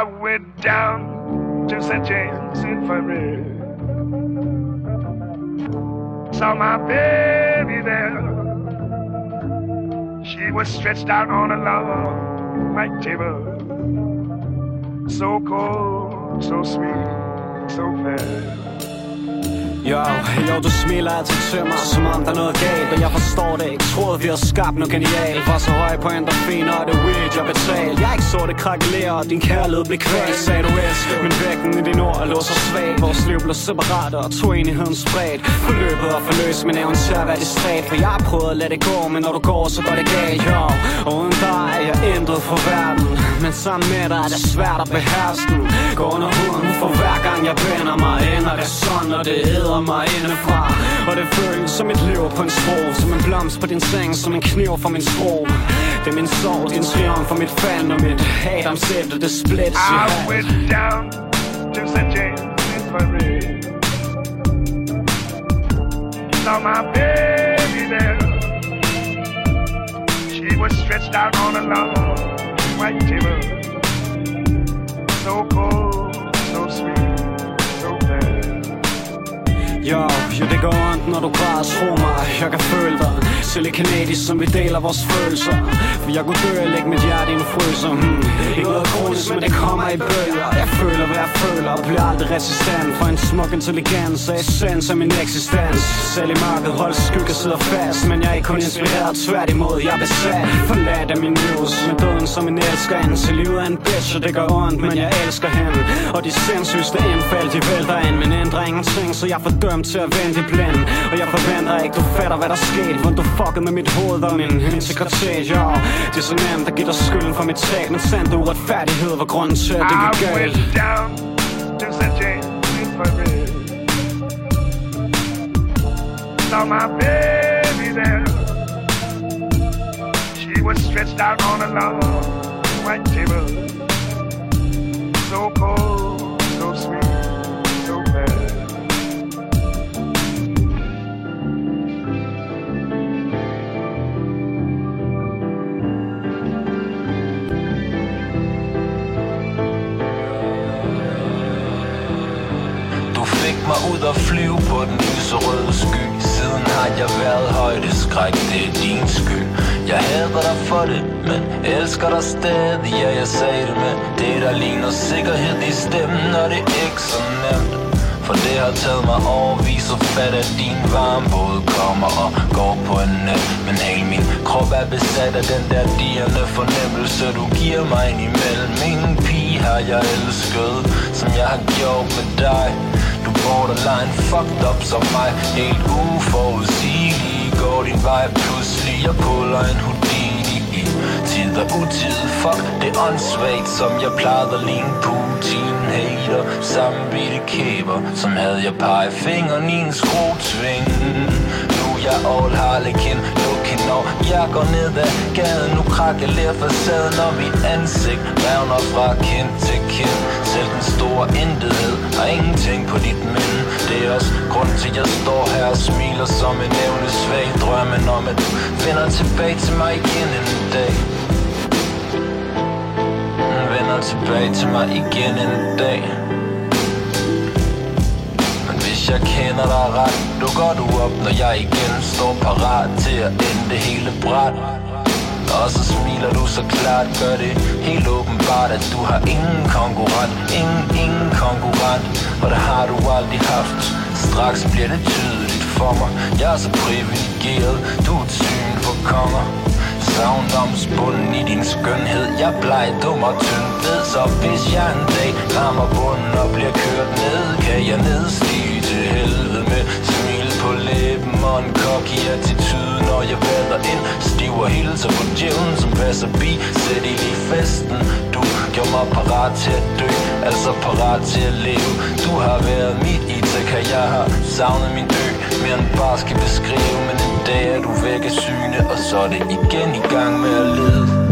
I went down to St. James Infirmary. Saw my baby there. She was stretched out on a long white table. So cold, so sweet, so fair. Jo, jo, du smiler altid til mig Som om der er noget galt, og jeg forstår det. Ikke Troede vi havde skabt noget genialt. Var så høj på endorfin, og det weird, jeg betalte. Jeg ikke så det krakelere, og din kærlighed blev kvalt Sagde du elsker, men vægten i din ord lå så svag Vores liv blev separat, og to enigheden spredt. Forløbet og forløs, men evnen til at være distræt. For jeg prøvede at lade det gå, men når du går, så går det galt, jo Og uden dig er jeg intet for verden. Men sammen med dig er det svært at beherske den Gå under huden, for hver gang jeg vender mig Og det sådan, og det æder mig indefra Og det føles som et liv på en sprog Som en blomst på din seng, som en kniv for min sprog Det er min sorg, din triumf og mit fald Og mit Adams æble, det splits i I halv went down to St. James Infirmary. Saw my baby there. She was stretched out on a long white table. So cold, so sweet. Jo, jo, det går ondt, når du græder, tro mig Jeg kan føle dig Selv i kanadisk, som vi deler vores følelser. For jeg kunne dø og lægge mit hjerte i en fryser. Hmm. Ikke noget kronisk, men det kommer i bølger. Jeg føler, hvad jeg føler Og bliver aldrig resistent. For en smuk intelligens er essens af min eksistens. Selv i mørket hold skygge sidder fast Men jeg er ikke kun inspireret, tværtimod jeg er besat. Forladt af min news, Med døden som en elsker. Hende Til livet er en bitch, og det gør ondt Men jeg elsker hende. Og de sindssygste indfald, de vælter ind Men ændrer ingenting, så jeg fordømmer dømt til at vente i blind Og jeg forventer ikke, du fatter hvad der skete Hvordan du fuckede med mit hoved og min integritet Jo, det er så nemt at give dig skylden for mit tab Men sandt uretfærdighed var grunden til at det gik galt went down to St. James Infirmary. Saw my baby there. She was stretched out on a long white table. So cold, ud og flyve på den lyserøde sky. Siden har jeg været højdeskræk, det er din skyld. Jeg hader dig for det, men elsker dig stadig. Ja, jeg sagde det med det, der ligner sikkerhed i stemmen Og det er ikke så nemt. For det har taget mig overvis at fatte, at din varme både kommer og går på en nat Men hele min krop er besat af den der dirrende fornemmelse, du giver mig ind imellem. Ingen har jeg elsket, som jeg har gjort med dig. Du borderline fucked up som mig, helt uforudsigelig Går din vej. Pludselig, jeg puller en Houdini i. Tid og utid Fuck, det er åndssvagt, som jeg plejede at ligne Putin. Hater, sammenbitte kæber Som havde jeg pegefingeren i en skruetving nu jeg all harlekin Looking når jeg går ned ad gaden Nu krakelerer facaden og mit ansigt Revner fra kind til kind. Selv den store intethed har ingenting på dit minde Det er også grund til, jeg står her og smiler som en evnesvag Drømmen om, at du finder tilbage til mig igen en dag. Vender tilbage til mig igen en dag jeg kender dig ret. Dukker du op, når jeg igen står parat Til at ende det hele bræt. Og så smiler du så klart Gør det helt åbenbart At du har ingen konkurrent. Ingen, ingen konkurrent. Og det har du aldrig haft. Straks bliver det tydeligt for mig. Jeg er så privilegeret Du er et syn for konger. Savndomsbunden i din skønhed. Jeg blev bleg, dum og tynd. Ved så hvis jeg en dag rammer bunden og bliver kørt ned Kan jeg nedstå til helvede med smil på læben Og en kok i attitude når jeg vader ind. Stiver hilser på djævlen som passer bi Sæt i lige festen. Du gjorde mig parat til at dø Altså parat til at leve. Du har været mit Ithaca Jeg har savnet min ø. Mere end bare skal beskrive Men en dag er du væk af syne Og så er det igen i gang med at lede.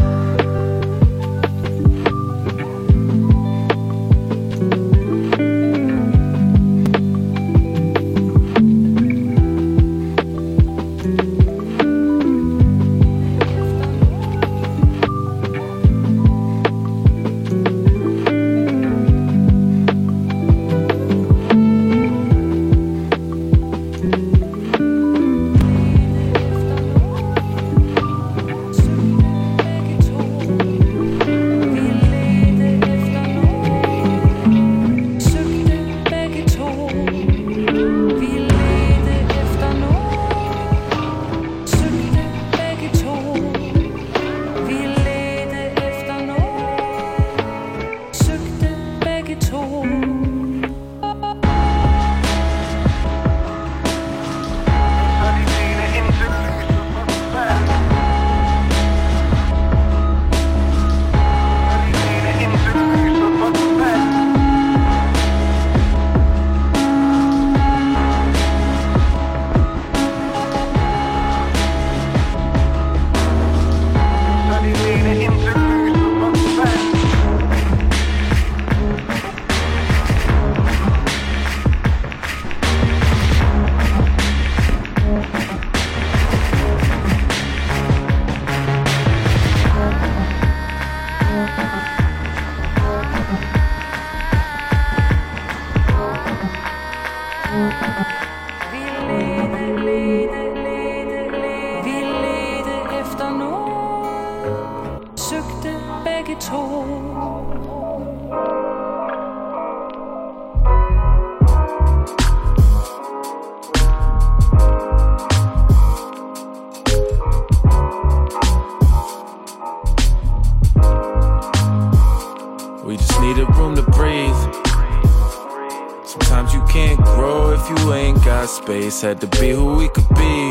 Had to be who we could be.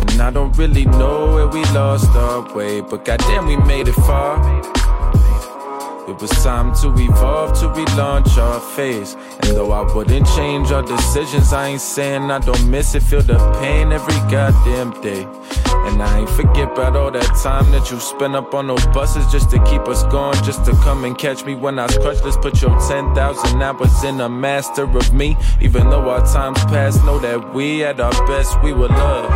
And I don't really know where we lost our way, but goddamn, we made it far. It was time to evolve, to relaunch our phase. And though I wouldn't change our decisions, I ain't saying I don't miss it. Feel the pain every goddamn day. I ain't forget about all that time that you spent up on those buses just to keep us going, just to come and catch me when I was crushed. Let's put your 10,000 hours in a master of me. Even though our times past, know that we at our best, we were love.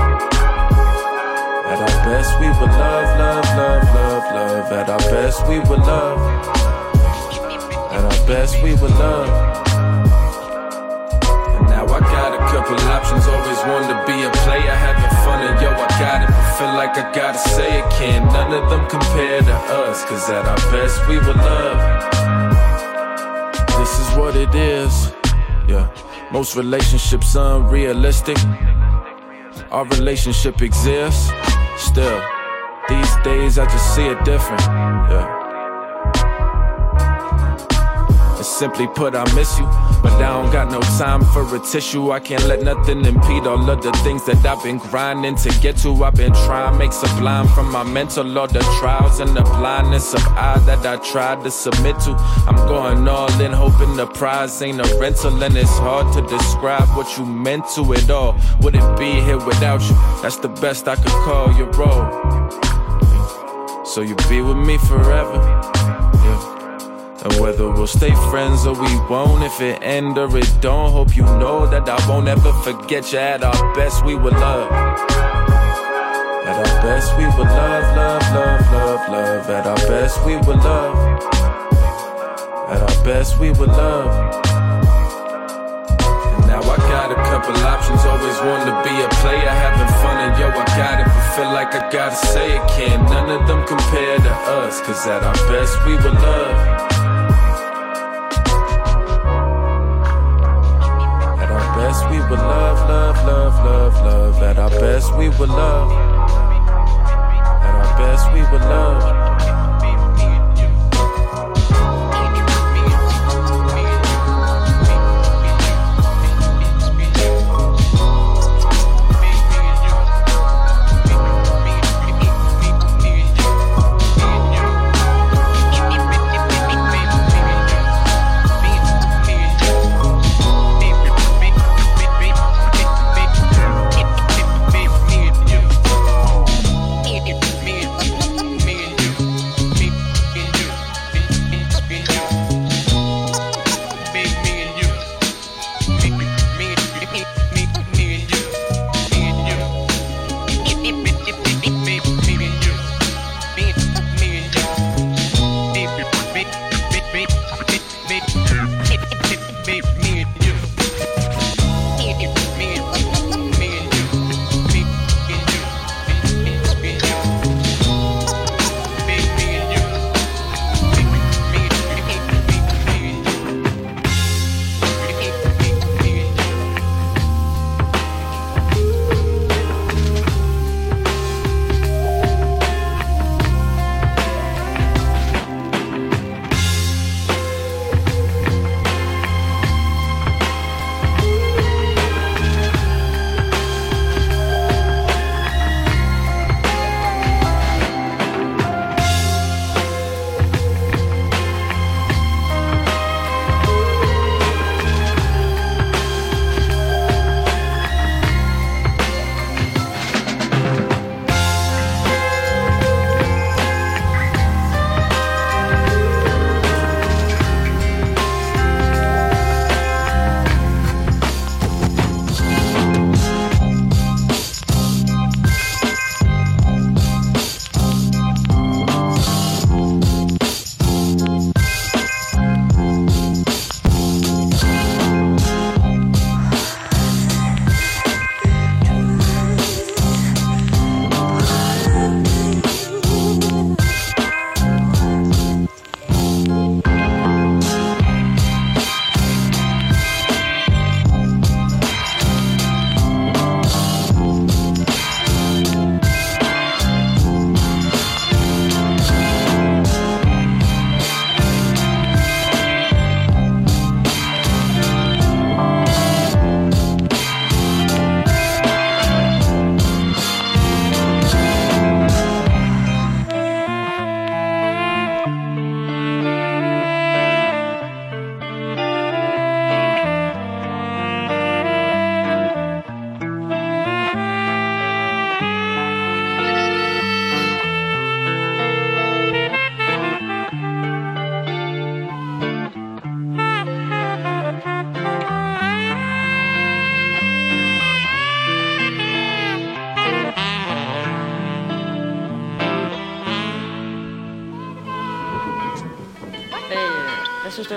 At our best, we were love, love, love, love, love. At our best, we were love. At our best, we were love. Options. Always wanted to be a player, having fun, and yo, I got it. But feel like I gotta say it, can none of them compare to us. Cause at our best, we were love. This is what it is. Yeah. Most relationships unrealistic. Our relationship exists. Still, these days I just see it different. Yeah. Simply put, I miss you. But I don't got no time for a tissue. I can't let nothing impede all of the things that I've been grinding to get to. I've been trying to make sublime from my mental, all the trials and the blindness of eye that I tried to submit to. I'm going all in, hoping the prize ain't a rental. And it's hard to describe what you meant to it all. Wouldn't be here without you. That's the best I could call your role. So you be with me forever. And whether we'll stay friends or we won't, if it end or it don't, hope you know that I won't ever forget you. At our best, we were love. At our best, we were love, love, love, love, love. At our best, we were love. At our best, we were love. Now I got a couple options. Always wanted to be a player, having fun, and yo, I got it. But feel like I gotta say it, can't none of them compare to us. Cause at our best, we were love. Best, love, love, love, love, love. At our best, we were love. At our best, we were love.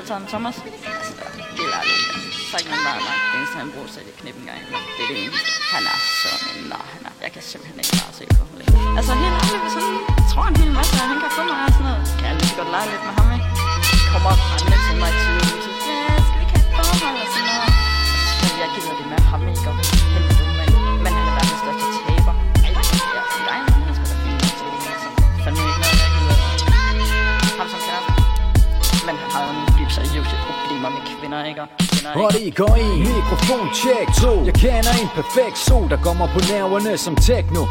咱们。some techno.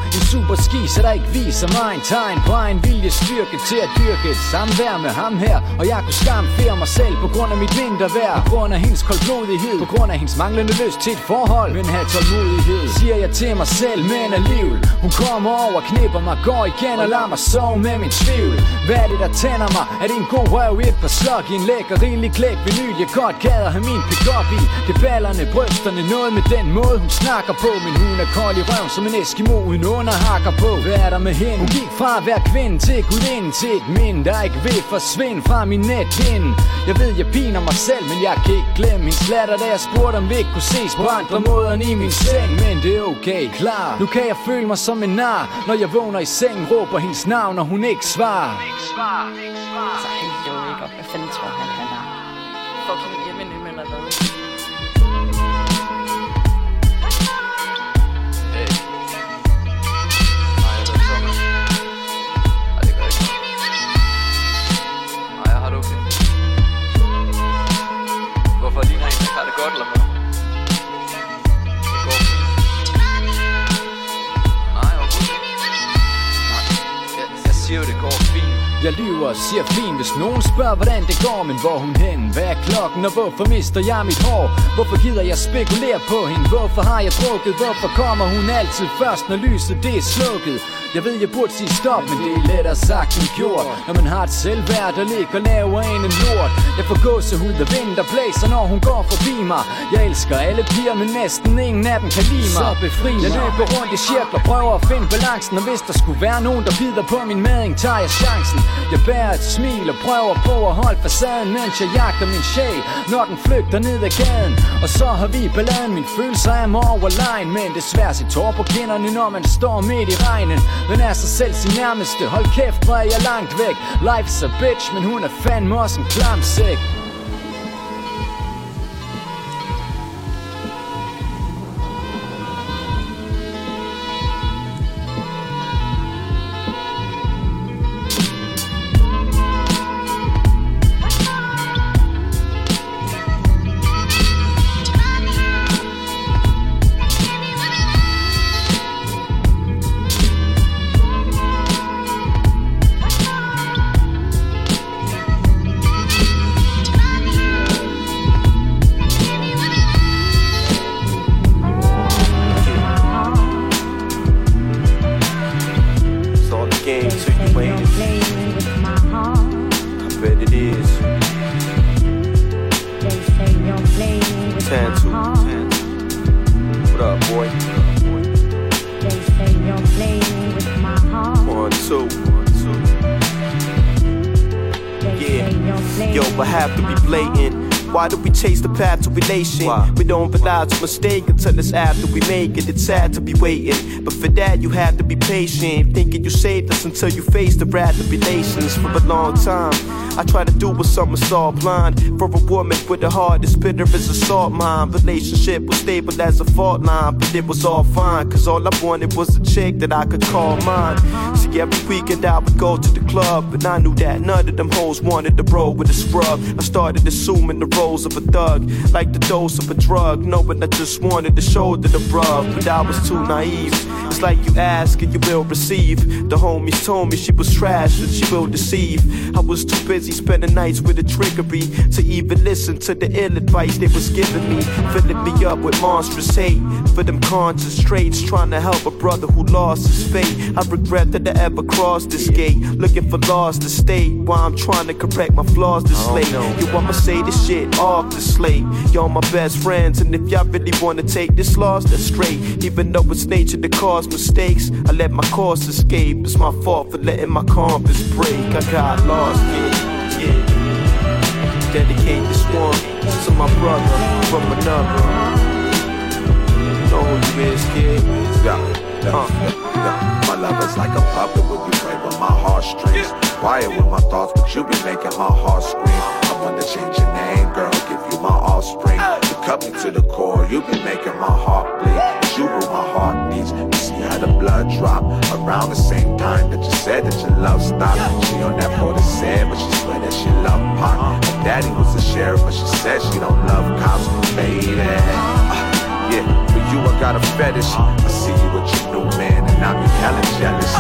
Viser super der ikke viser mig en tegn På en vilje styrke til at dyrke et samvær med ham her. Og jeg kunne skamfere mig selv På grund af mit vintervejr. På grund af hendes koldblodighed På grund af hendes manglende lyst til et forhold. Men have tålmodighed Siger jeg til mig selv, men alligevel. Hun kommer over, knipper mig, går igen Og lader mig sove med min tvivl. Hvad er det der tænder mig? Er det en god røv i et par slok i en lækker rigelig klæk vinyl Jeg godt gad at have min pick-up i? Det ballerne, brysterne, noget med den måde hun snakker på. Min hun er kold i røven som en Eskimo uden underhakker på. Hvad er der med hende? Hun gik fra at være kvinde til gudinde til et mind Der ikke vil forsvinde fra min nethind Jeg ved jeg piner mig selv, men jeg kan ikke glemme Min slatter da jeg spurgte om vi ikke kunne ses på andre måder end i min seng Men det er okay, klar Nu kan jeg føle mig som en nar Når jeg vågner i sengen, råber hendes navn og hun ikke svarer Altså, svar, ikke? Og hvad fanden tror han, han er? Fucking Eminem eller hvad? Jeg lyver og siger fint, hvis nogen spørger, hvordan det går Men hvor hun hen? Hvad er klokken? Og hvorfor mister jeg mit hår? Hvorfor gider jeg spekulere på hende? Hvorfor har jeg drukket? Hvorfor kommer hun altid først, når lyset det er slukket? Jeg ved, jeg burde sige stop, men det er lettere sagt end gjort Når man har et selvværd, der ligger lavere end en lort Jeg får gåsehud og vind, der blæser, når hun går forbi mig Jeg elsker alle piger, men næsten ingen af dem kan lide mig Så befri mig Jeg løber rundt i cirkler, prøver at finde balancen Og hvis der skulle være nogen, der bider på min mading, tager jeg chancen jeg bærer et smil og prøver på at holde facaden Mens jeg jagter min sjæl, når den flygter ned ad gaden Og så har vi balladen, min følelse er mig over line Men det sit tår på kinderne, når man står midt i regnen. Men er sig selv sin nærmeste, hold kæft, hvor er jeg langt væk. Life's a bitch, men hun er fandme også en klam sæk. The path to relation? Why? We don't realize a mistake until it's after we make it. It's sad to be waiting, but for that you have to be patient. Thinking you saved us until you face the wrath of relations for a long time. I try to do what some saw blind for a woman with a heart as bitter as a salt mine. Relationship was stable as a fault line, but it was all fine. Cause all I wanted was a chick that I could call mine. Every weekend I would go to the club, and I knew that none of them hoes wanted to roll with a scrub. I started assuming the roles of a thug, like the dose of a drug, knowing I just wanted to shoulder the rub, but I was too naive. It's like you ask and you will receive. The homies told me she was trash and she will deceive. I was too busy spending nights with a trickery to even listen to the ill advice they was giving me, filling me up with monstrous hate for them conscious traits, trying to help a brother who lost his fate. I regret that I ever crossed this gate, looking for lost estate while I'm trying to correct my flaws this oh, late. You I'ma say this shit off the slate. Y'all my best friends, and if y'all really wanna take this loss, that's straight. Even though it's nature to cause mistakes, I let my course escape. It's my fault for letting my compass break. I got lost, yeah, yeah. dedicate this one to my brother from another. You know who you is, kid? Yeah, yeah, Uh. My love is like a puppet when you play with my heartstrings. Quiet with my thoughts, but you be making my heart scream. I wanna change your name, girl, give you my offspring. You cut me to the core, you be making my heart bleed. You who my heart needs. You see how the blood drop around the same time that you said that your love stopped. She on that border said, but she swear that she love pop. Her daddy was a sheriff, but she said she don't love cops, baby. Ah, Yeah, for you I got a fetish. I see you and I be hella jealous.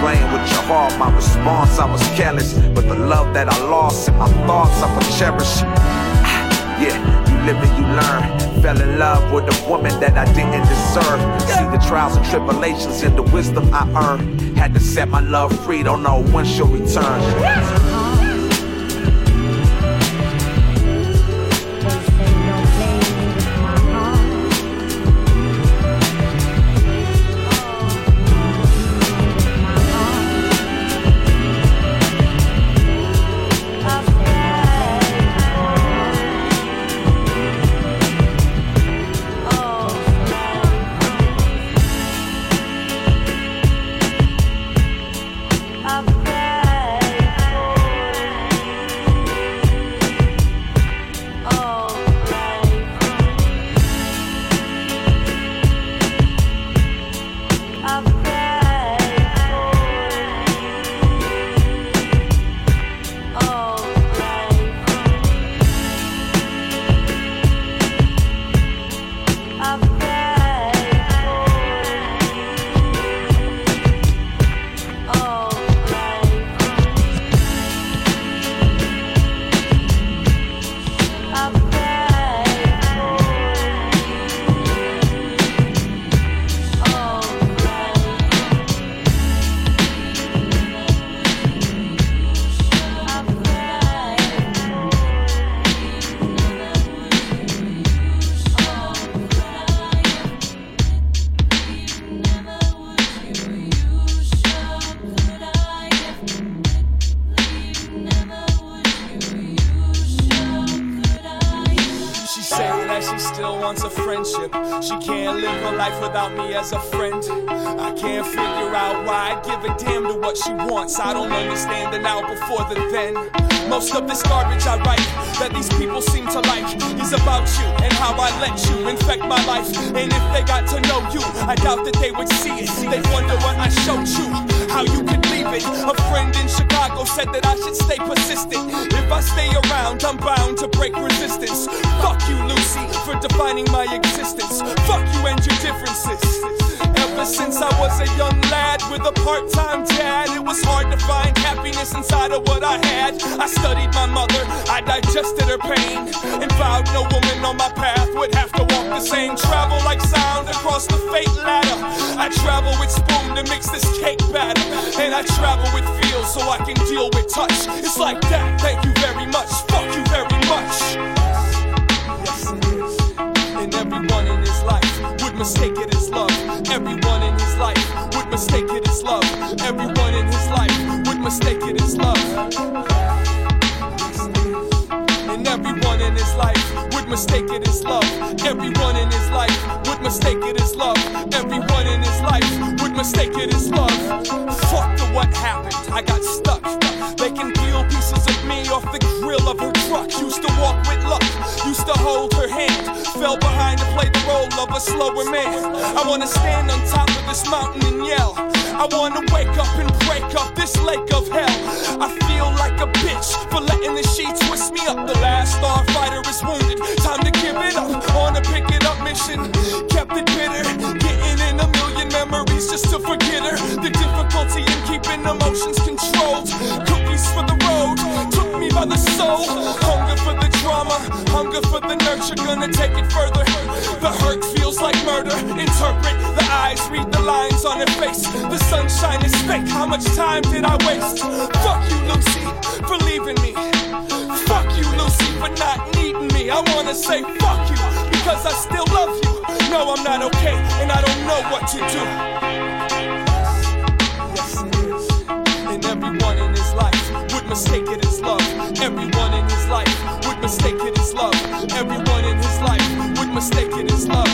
Playing with your heart, my response I was careless, but the love that I lost in my thoughts I will cherish. Ah, Yeah, you live and you learn. Fell in love with a woman that I didn't deserve. See the trials and tribulations and the wisdom I earned. Had to set my love free, don't know when she'll return. What she wants. I don't understand the now before the then. Most of this garbage I write that these people seem to like is about you and how I let you infect my life. And if they got to know you, I doubt that they would see it. They wonder what I showed you, how you could leave it. A friend in Chicago said that I should stay persistent. If I stay around, I'm bound to break resistance. Fuck you, Lucy, for defining my existence. Fuck you and your differences. Ever since I was a young lad with a part-time dad, it was hard to find happiness inside of what I had. I studied my mother, I digested her pain, and vowed no woman on my path would have to walk the same. Travel like sound across the fate ladder. I travel with spoon to mix this cake batter, and I travel with feel so I can deal with touch. It's like that. Thank you very much. Fuck you very much. Everyone in his life would mistake it as love. Everyone mistake it as love. Everyone in his life would mistake it as love. And everyone in his life would mistake it as love. Everyone in his life would mistake it as love. Everyone in his life would mistake it as love. Fuck the what happened. I got stuck. They can grill of her truck. Used to walk with luck. Used to hold her hand. Fell behind to play the role of a slower man. I wanna stand on top of this mountain and yell. I wanna wake up and break up this lake of hell. I feel like a bitch for letting the sheets twist me up. The last starfighter is wounded. Time to give it up. On a pick it up mission. Kept it bitter. Getting in a million memories just to forget her. The difficulty in keeping emotions controlled. By the soul. Hunger for the drama. Hunger for the nurture. Gonna take it further. The hurt feels like murder. Interpret the eyes. Read the lines on her face. The sunshine is fake. How much time did I waste? Fuck you, Lucy, for leaving me. Fuck you, Lucy, for not needing me. I wanna say fuck you because I still love you. No, I'm not okay, and I don't know what to do. In his mistake it love. Everyone in his life would mistake it as love. Everyone in his life would mistake it as love.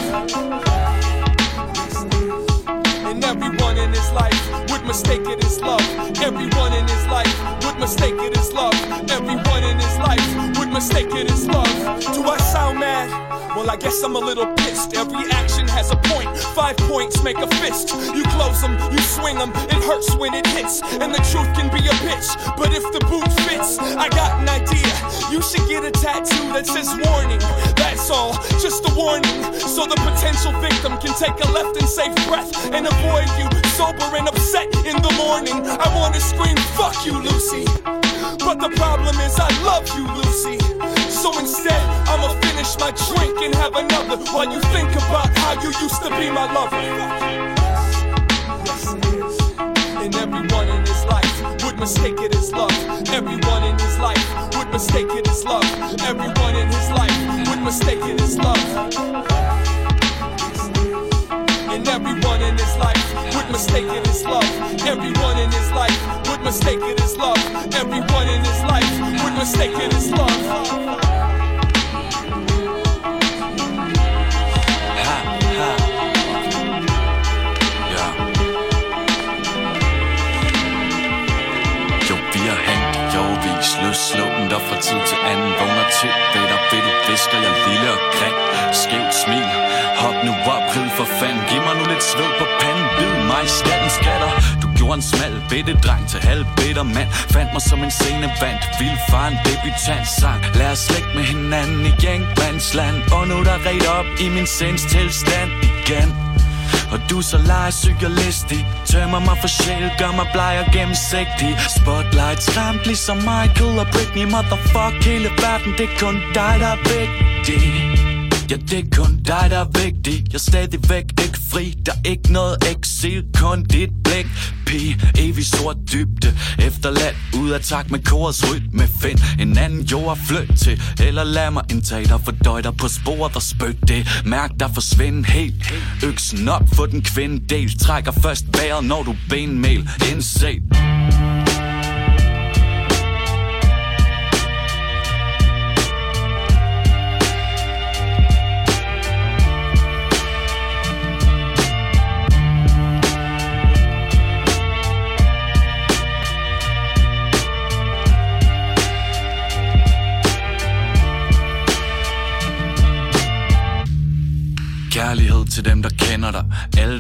And everyone in his life would mistake it as love. Everyone in his life would mistake it as love. Everyone in his life would mistake it as love. Do I sound mad? Well, I guess I'm a little pissed. Every action has a point. Five points make a fist. You close them, you swing them. It hurts when it hits. And the truth can be a bitch. But if the boot fits, I got an idea. You should get a tattoo that says warning. That's all, just a warning. So the potential victim can take a left and safe breath and avoid you sober and upset in the morning. I wanna scream, fuck you, Lucy. But the problem is, I love you, Lucy. So instead, I'ma finish my drink and have another while you think about how you used to be my lover. Yes, it is. And everyone in his life would mistake it as love. Everyone in his life would mistake it as love. Everyone in his life would mistake it as love. And everyone in his life would mistake it as love. Everyone in his life would mistake it as love. Everyone in his life would mistake it as love. Slå fra tid til anden Vågner til, hvad der ved du visker jeg lille og grim. Skævt smil, hop nu op, rid for fanden. Giv mig nu lidt sved på panden, bid mig i skatten skatter Du gjorde en smal bitte dreng til halv bitter mand. Fandt mig som en scene scenevand, vild far en debutant. Sang. Lad os slække med hinanden i gangbandsland. Og nu der ret op i min sinds tilstand igen og du så legesyg og listig Tømmer mig for sjæl, gør mig bleg og gennemsigtig. Spotlight skræmt ligesom Michael og Britney Motherfuck hele verden, det er kun dig, der er vigtig. Ja, det er kun dig, der er vigtig. Jeg er stadigvæk ikke fri. Der er ikke noget eksil, kun dit blik. Pige, evig sort dybde. Efterladt ud af tak med korets rytme. Find en anden jord at flytte til. Eller lad mig indtage dig Fordøj dig på sporet og spøg det. Mærk dig forsvinde helt. Øksen op for den kvinde. Del Trækker først vejret, når du benmel Indse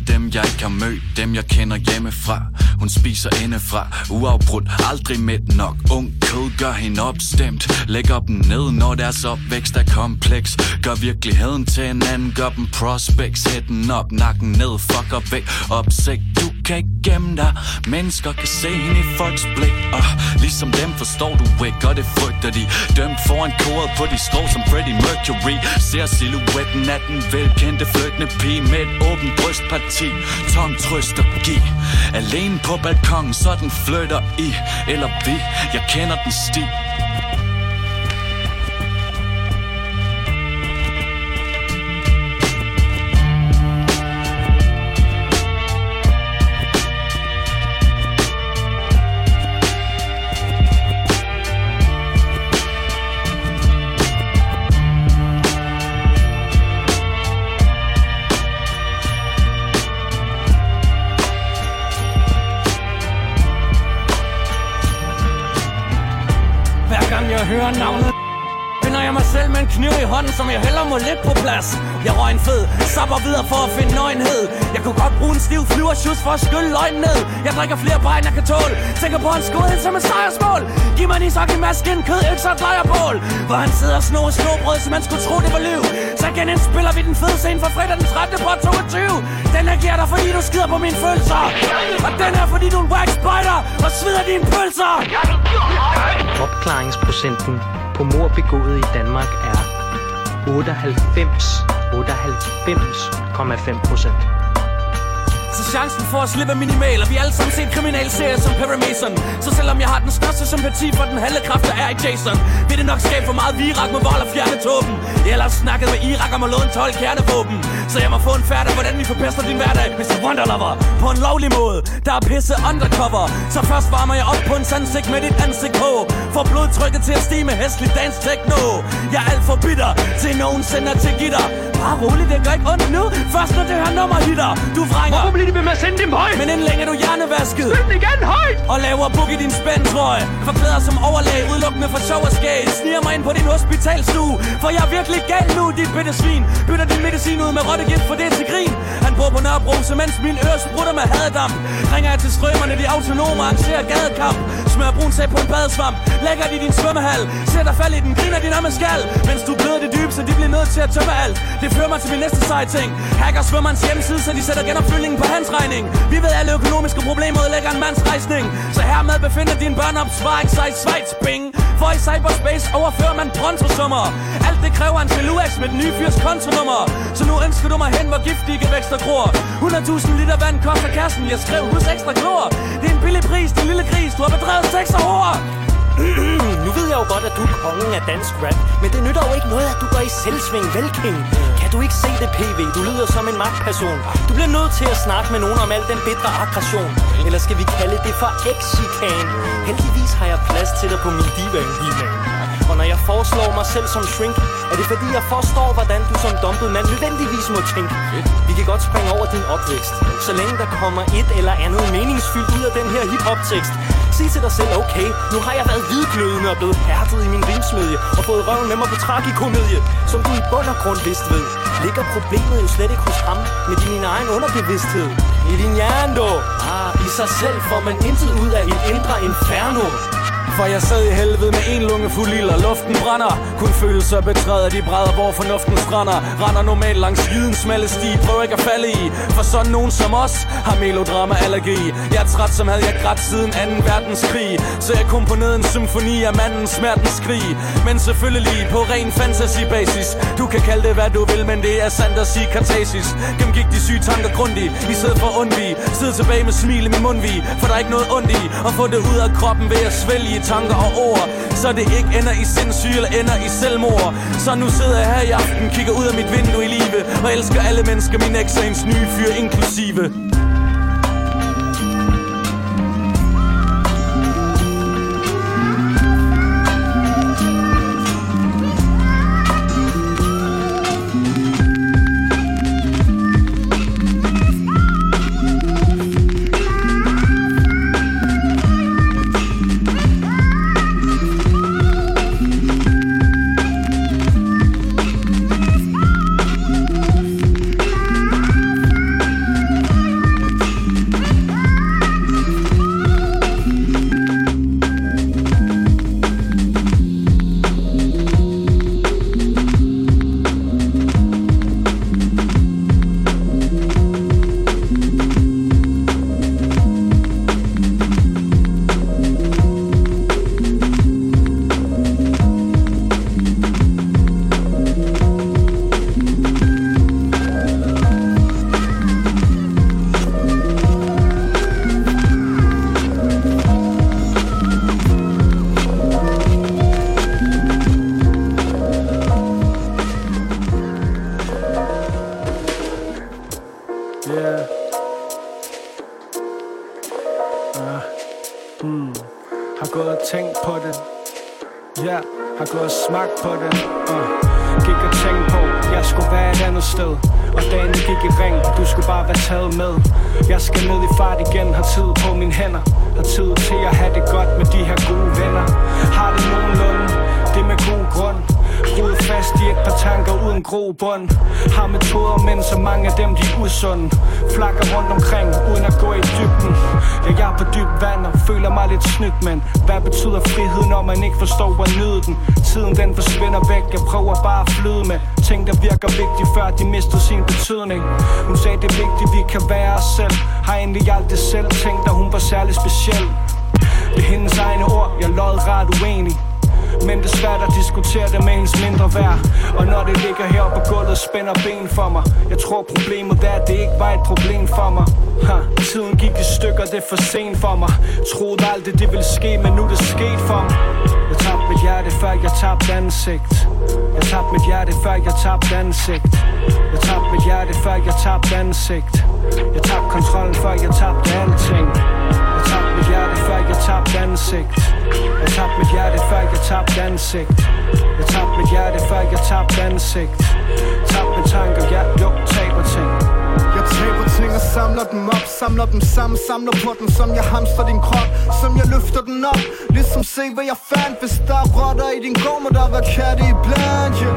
Alle dem, jeg ikke har mødt Dem, jeg kender hjemmefra. Hun spiser indefra Uafbrudt, aldrig midt nok. Ung kød gør hende opstemt. Lægger dem ned, når deres opvækst er kompleks. Gør virkeligheden til en anden Gør dem prospects. Hætten op, nakken ned, fucker væk. Opsigt, du kan ikke gemme dig. Mennesker kan se hende i folks blik Og ligesom dem forstår du ikke Og det frygter de. Dømt foran koret på de skrå som Freddie Mercury. Ser silhuetten af den velkendte flygtende pige Med et åbent brystparti. Tom trøst og giv Alene på balkongen, så den flytter i. Eller vi, jeg kender den sti. around now. Mig selv med en kniv i hånden, som jeg heller må lidt på plads. Jeg røg en fed, sapper videre for at finde nøgenhed. Jeg kunne godt bruge en stiv flyversjus for at skylle løgn ned. Jeg drikker flere bare end jeg kan tåle. Tænker på en skudhed som en sejrsmål. Giv mig en isok i masken, kød, økser og drejerbål. Hvor han sidder og snor snobrød, så man skulle tro det var liv Så genindspiller vi den fede scene fra fredag den 13. på 22 Den her giver dig, fordi du skider på mine følelser. Og den her, fordi du er en wax spider og svider dine pølser. Opklaringsprocenten på mord begået i Danmark er 98, 98,5 procent. Så chancen for at slippe er minimal Og vi har alle sammen set kriminalserier som Perry Mason. Så selvom jeg har den største sympati for den halve kraft der er i Jason Vil det nok skabe for meget virak med vold og fjerne tåben. Jeg har snakket med Irak om at låne 12 kernevåben. Så jeg må få en færdig, hvordan vi forpester din hverdag Mr. Wonderlover På en lovlig måde, der er pisse undercover. Så først varmer jeg op på en sandsigt med dit ansigt på. For blodtrykket til at stige med hæslig dansk techno. Jeg er alt for bitter til nogen sender til gitter. Bare rolig, det gør ikke ondt nu. Først når det her nummer hitter. Du vrænger. Hvorfor bliver de ved med at sende dem højt? Men inden længe er du hjernevasket. Spil den igen højt! Og laver buk i din spændtrøje Forklæder som overlæg, udelukkende for sjov og skæg. Sniger mig ind på din hospitalstue. For jeg er virkelig gal nu, dit bitte svin. Bytter din medicin ud med rottegift, for det er til grin. Han bor på Nørrebro, så mens min øre sprutter med haddamp Ringer jeg til strømmerne, de autonome arrangerer gadekamp. Smør brun sag på en badesvamp Lægger de din svømmehal. Dig falde i den, griner din arme skal. Mens du bløder det dybe, så de bliver nødt til at tømme alt. Det fører mig til min næste seje ting. Hacker svømmerens hjemmeside, så de sætter genopfyldningen på hans regning. Vi ved alle økonomiske problemer ødelægger en mands rejsning. Så hermed befinder dine børn opsparing sig i Schweiz, bing For i cyberspace overfører man prontosummer Alt det kræver en Filuax med den nye fyrs kontonummer. Så nu ønsker du mig hen, hvor giftige vækster gror. 100.000 liter vand koster kassen, jeg skrev hus ekstra klor. Det er en billig pris, din lille gris, du har bedrevet sex og hår nu ved jeg jo godt, at du er kongen af dansk rap Men det nytter jo ikke noget, at du går i selvsving, vel King? Kan du ikke se det, PV? Du lyder som en magtperson Du bliver nødt til at snakke med nogen om al den bedre aggression Eller skal vi kalde det for exikan? Heldigvis har jeg plads til dig på min divan, og når jeg foreslår mig selv som shrink, er det fordi jeg forstår, hvordan du som dumpet mand nødvendigvis må tænke. Vi kan godt springe over din opvækst, så længe der kommer et eller andet meningsfyldt ud af den her hip-hop-tekst. Sig til dig selv, okay, nu har jeg været hvidglødende og blevet hærdet i min rimsmedje og fået røven med mig på tragikomedie, som du i bund og grund vidst ved. Ligger problemet jo slet ikke hos ham, men i din egen underbevidsthed. I din hjerne, dog. Ah, i sig selv får man intet ud af et indre inferno. For jeg sad i helvede med en lunge fuld ild, og luften brænder. Kun følelser betræder de brædder, hvor fornuften strander. Render normalt langs jydens smalle sti, prøver ikke at falde i. For sådan nogen som os har melodrama-allergi. Jeg er træt som havde jeg grædt siden 2. verdenskrig. Så jeg komponerede en symfoni af mandens smertens skrig. Men selvfølgelig på ren fantasy-basis Du kan kalde det hvad du vil, men det er sandt at sige kartasis Gennemgik de syge tanker grundigt, i stedet for undvig undvige. Tilbage med smil i min mundvig, for der er ikke noget ondt i At få det ud af kroppen ved at svælge tanker og ord Så det ikke ender i sindssyge eller ender i selvmord. Så nu sidder jeg her i aften, kigger ud af mit vindue i live Og elsker alle mennesker, min eks og ens nye fyr inklusive. Spænder ben for mig. Jeg tror problemet er, at det ikke var et problem for mig. Ha, Tiden gik i stykker, det er for sent for mig. Troede aldrig det ville ske, men nu er det sket for mig. Jeg tabte mit hjerte, før jeg tabte ansigt. Jeg tabte mit hjerte, før jeg tabte ansigt. Jeg tabte mit hjerte, før jeg tabte ansigt. Jeg tabte kontrollen, før jeg tabte alting. Jeg tabte mit hjerte, før jeg tabte ansigt. Jeg tabte mit hjerte, før jeg tabte ansigt. Jeg tabte mit hjerte, før jeg tabte ansigt tanker, ja, jo, taber ting. Jeg taber ting og samler dem op Samler dem sammen, samler på dem Som jeg hamster din krop Som jeg løfter den op. Ligesom se hvad jeg fandt. Hvis der er rotter i din gård Må der være katte i blandt yeah.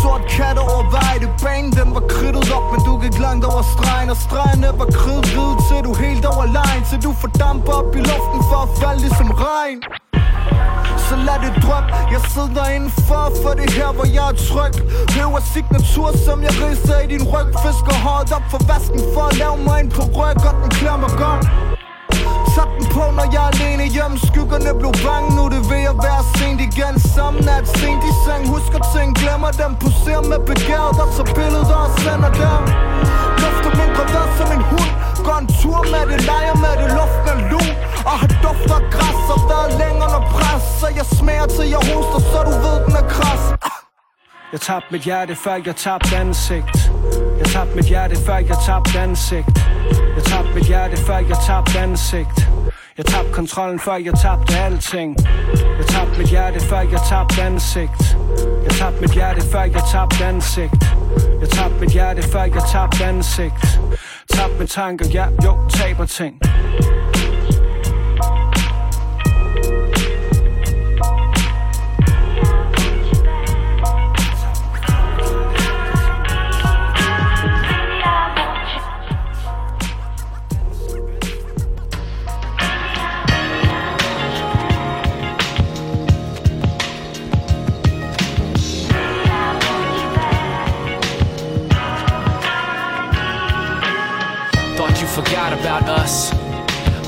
Sort kat over vej Det Banen den var kridtet op Men du gik langt over stregen Og stregene var kridtet Til du helt over lejen Til du fordamper op i luften For at falde ligesom regn lad det drop Jeg sidder indenfor for det her, hvor jeg er tryg. Høver signatur, som jeg ridser i din ryg. Fisker hårdt op for vasken for at lave mig en på ryg Og den klæder mig godt. Sat den på, når jeg er alene hjemme. Skyggerne blev bange, nu det ved at være sent igen. Samme nat, sent i seng Husker ting, glemmer dem Poserer med begæret og tager billeder og sender dem. Lufter min gravid som en hund. Går en tur med det, leger med det Luften er lun. Og har duft græs Og været Jeg tabte mit hjerte, før jeg tabte ansigt. Jeg tabte mit hjerte, før jeg tabte ansigt. Jeg tabte mit hjerte, før jeg tabte ansigt. Jeg tabte kontrollen, før jeg tabte alting. Jeg tabte mit hjerte, før jeg tabte ansigt. Jeg tabte mit hjerte, før jeg tabte ansigt. Jeg tabte mit hjerte, før jeg tabte ansigt. Tabte mine tanker, ja, jo, taber ting.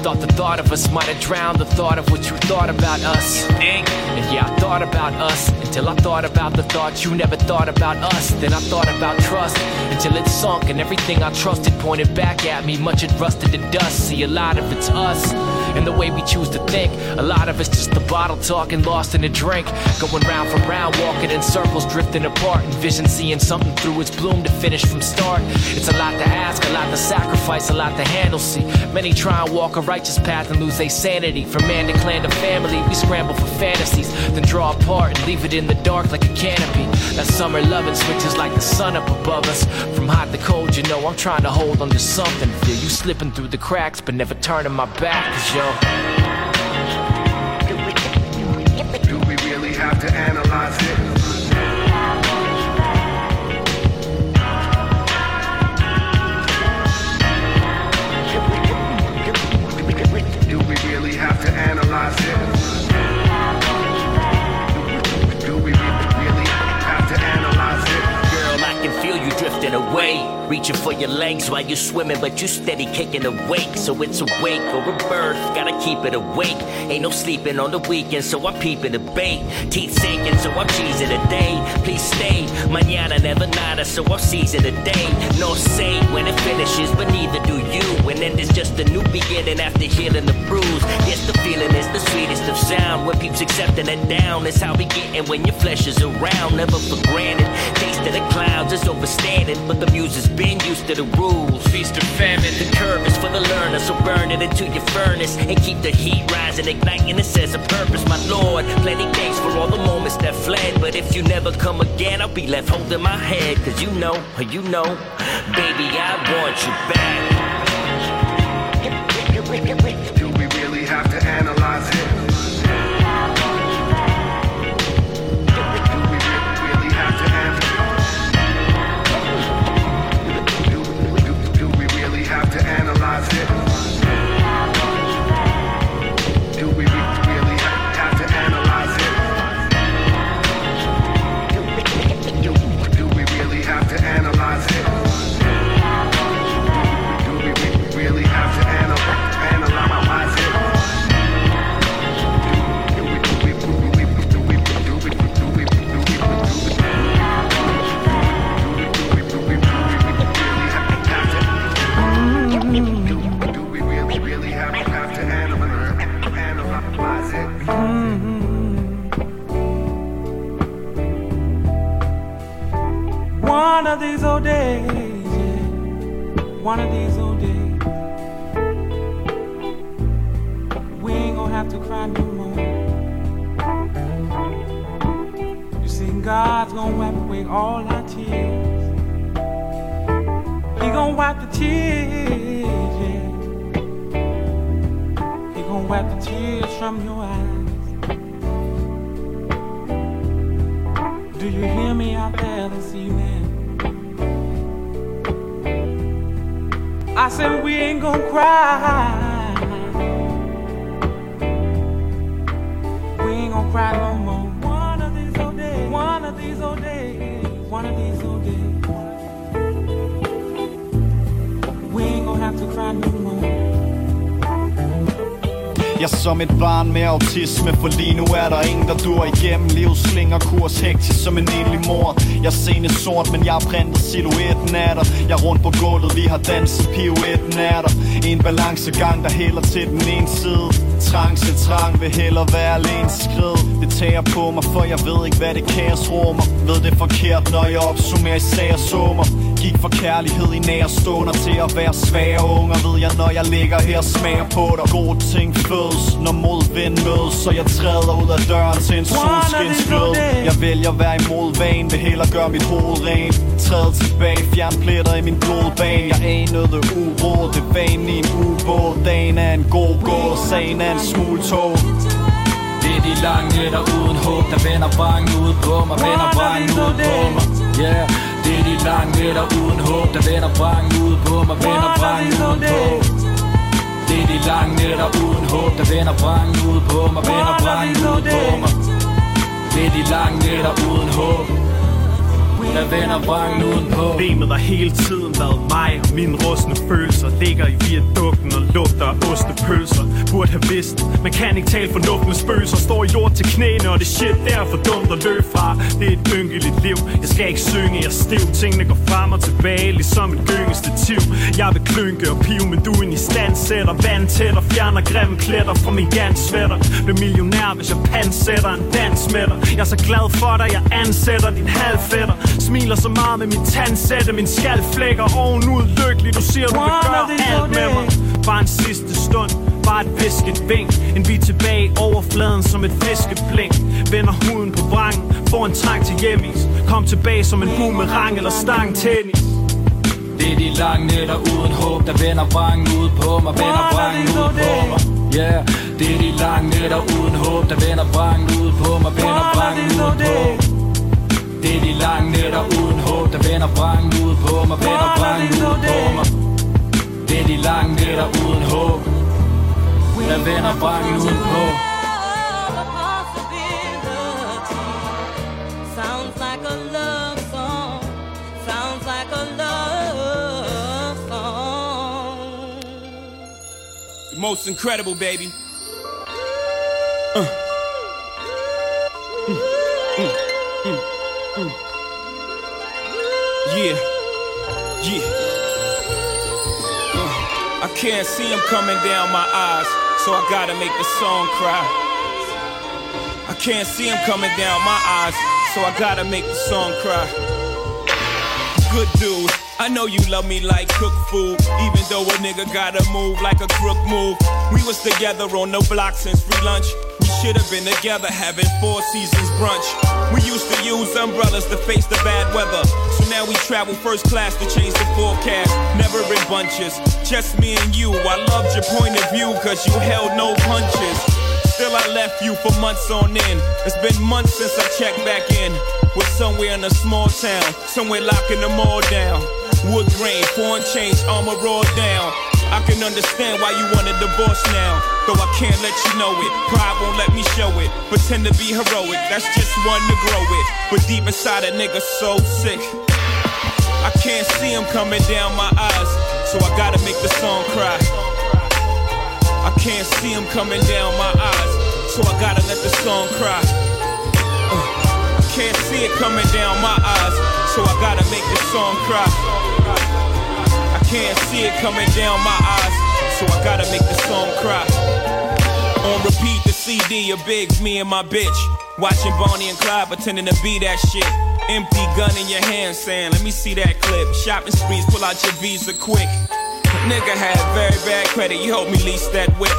Thought the thought of us might have drowned the thought of what you thought about us. And yeah, I thought about us until I thought about the thought you never thought about us. Then I thought about trust until it sunk and everything I trusted pointed back at me. Much it rusted to dust. See, a lot of it's us and the way we choose to think. A lot of it's just the bottle talking, lost in a drink. Going round for round, walking in circles, drifting apart. And vision seeing something through its bloom to finish from start. It's a lot to ask, a lot to sacrifice, a lot to handle. See, many try and walk a righteous path and lose their sanity. From man to clan to family, we scramble for fantasies, then draw apart and leave it in the dark like a canopy. That summer loving switches like the sun up above us. From hot to cold, you know I'm trying to hold on to something. Feel you slipping through the cracks, but never turning my back, cause yo. Do we really have to analyze it? Do we really have to analyze it? Do we really have to analyze it? Girl, I can feel you drifting away. Reaching for your legs while you're swimming, but you steady kicking a wake. So it's a wake or a birth, gotta keep it awake. Ain't no sleeping on the weekend, so I'm peeping the bait. Teeth sinking, so I'm cheesing a day. Please stay, mañana never nada, so I'm seizing the day. No say when it finishes, but neither do you. And then there's just a new beginning after healing the bruise. Yes, the feeling is the sweetest of sound. When peeps accepting it down, it's how we getting when your flesh is around. Never for granted. Taste of the clouds is overstanding, but the music's been used to the rules. Feast or famine. The curve is for the learner, so burn it into your furnace and keep the heat rising, igniting. It says a purpose, my lord. Plenty thanks for all the moments that fled, but if you never come again, I'll be left holding my head. Cause you know, you know, baby, I want you back. Gonna wipe away all our tears. He gonna wipe the tears, yeah. He gonna wipe the tears from your eyes. Do you hear me out there this evening? I said we ain't gonna cry. We ain't gonna cry no more. One of these old days. We ain't gonna have to cry no more. Jeg er som et barn med autisme For lige nu er der ingen der dur igennem. Livets slinger kurs hektisk som en enlig mor. Jeg er scene sort, men jeg har printet. Silhuetten af dig Jeg er rundt på gulvet, vi har danset. Pirouetten af dig En balancegang, der hælder til den ene side. Trance, trang vil hellere være alene skrid. Det tager på mig, for jeg ved ikke hvad det kaos rummer Ved det forkert, når jeg opsummerer i sager summer Gik fra kærlighed i nære stunder til at være svære unger Ved jeg, når jeg ligger her smager på dig. Gode ting fødes, når modvind mødes Så jeg træder ud af døren til en solskinsglød Jeg vælger at være imod vanen, vil hellere gøre mit hoved rent. Træde tilbage, fjern pletter i min blodbane. Jeg anede uro, det vanen i en ubåd. Dagen er en god gå, sagen er en smule tog Det er de lange nætter uden håb Der vender bangen ud på mig Vender bangen ud på mig. Yeah nætter uden håb Der vender bangen ud på mig Vender bangen ud på. Det? Er de lange nætter uden håb Der vender bangen ud på mig Vender bangen ud på mig. Det er de lange nætter uden håb der vender brangen udenpå Problemet har hele tiden været mig. Og mine rustne følelser Ligger i viadukten og lugter af ostepølser Burde have vidst, man kan ikke tale fornuftens spøgelser. Står i jord til knæene og det shit der er for dumt at løbe fra. Det er et ynkeligt liv, jeg skal ikke synge, jeg er stiv. Tingene går frem og tilbage, ligesom et gyngestativ. Jeg vil klynke og pive, men du er en i stand Sætter vand tæt og fjerner grimme kletter fra min jansvætter Bliver millionær, hvis jeg pansætter en dans med dig. Jeg er så glad for dig, jeg ansætter din halvfætter. Smiler så meget med min tandsætte. Min skal flækker ovenud lykkelig Du siger, du vil gøre alt med mig. Bare en sidste stund. Bare et visket vink. En vi tilbage overfladen som et fiskeblink Vender huden på vrangen Får en trang til hjemmis Kom tilbage som en boomerang eller stang tennis. Det er de lange nætter uden håb Der vender bangen ud på mig Vender bangen ud på mig. Yeah. Det er de lange nætter uden håb Der vender bangen ud på mig Vender bangen ud på mig det er de lange nætter uden håb Der vender brangen ud på mig Vender brangen ud på mig Det er de lange nætter uden håb Der vender brangen ud på Sounds like a love song. Sounds like a love song. Most incredible, baby. Uh. Yeah, yeah. Uh, I can't see him coming down my eyes, so I gotta make the song cry. I can't see him coming down my eyes, so I gotta make the song cry. Good dude. I know you love me like cook food, even though a nigga gotta move like a crook move. We was together on the block since free lunch. Should have been together having four seasons brunch. We used to use umbrellas to face the bad weather. So now we travel first class to change the forecast. Never in bunches, just me and you. I loved your point of view, cause you held no punches. Still, I left you for months on end. It's been months since I checked back in. Was somewhere in a small town, somewhere locking them all down. Wood grain, foreign change, armor rolled down. I can understand why you want a divorce now. Though I can't let you know it. Pride won't let me show it. Pretend to be heroic, that's just one to grow it. But deep inside a nigga so sick. I can't see him coming down my eyes, so I gotta make the song cry. I can't see him coming down my eyes, so I gotta let the song cry. Uh, I can't see it coming down my eyes, so I gotta make the song cry. Can't see it coming down my eyes, so I gotta make the song cry. On repeat, the CD of Biggs, me and my bitch. Watching Bonnie and Clyde pretending to be that shit. Empty gun in your hand saying, let me see that clip. Shopping sprees, pull out your visa quick. Nigga had very bad credit, you helped me lease that whip.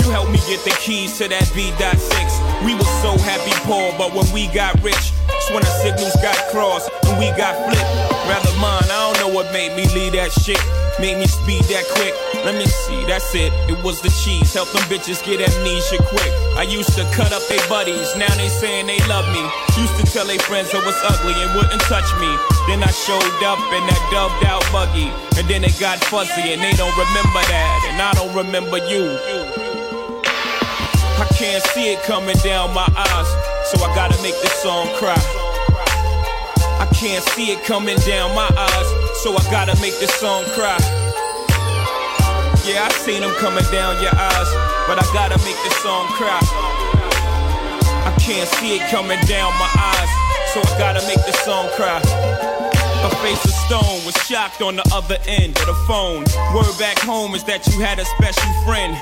You helped me get the keys to that B.6. We was so happy poor, but when we got rich, that's when our signals got crossed and we got flipped. Rather mine, I don't know what made me leave that shit. Made me speed that quick. Let me see, that's it. It was the cheese. Help them bitches get amnesia quick. I used to cut up their buddies, now they saying they love me. Used to tell their friends I was ugly and wouldn't touch me. Then I showed up in that dubbed out buggy. And then it got fuzzy and they don't remember that. And I don't remember you. I can't see it coming down my eyes, so I gotta make this song cry. I can't see it coming down my eyes, so I gotta make this song cry. Yeah, I seen them coming down your eyes, but I gotta make this song cry. I can't see it coming down my eyes, so I gotta make this song cry. Her face of stone was shocked on the other end of the phone. Word back home is that you had a special friend.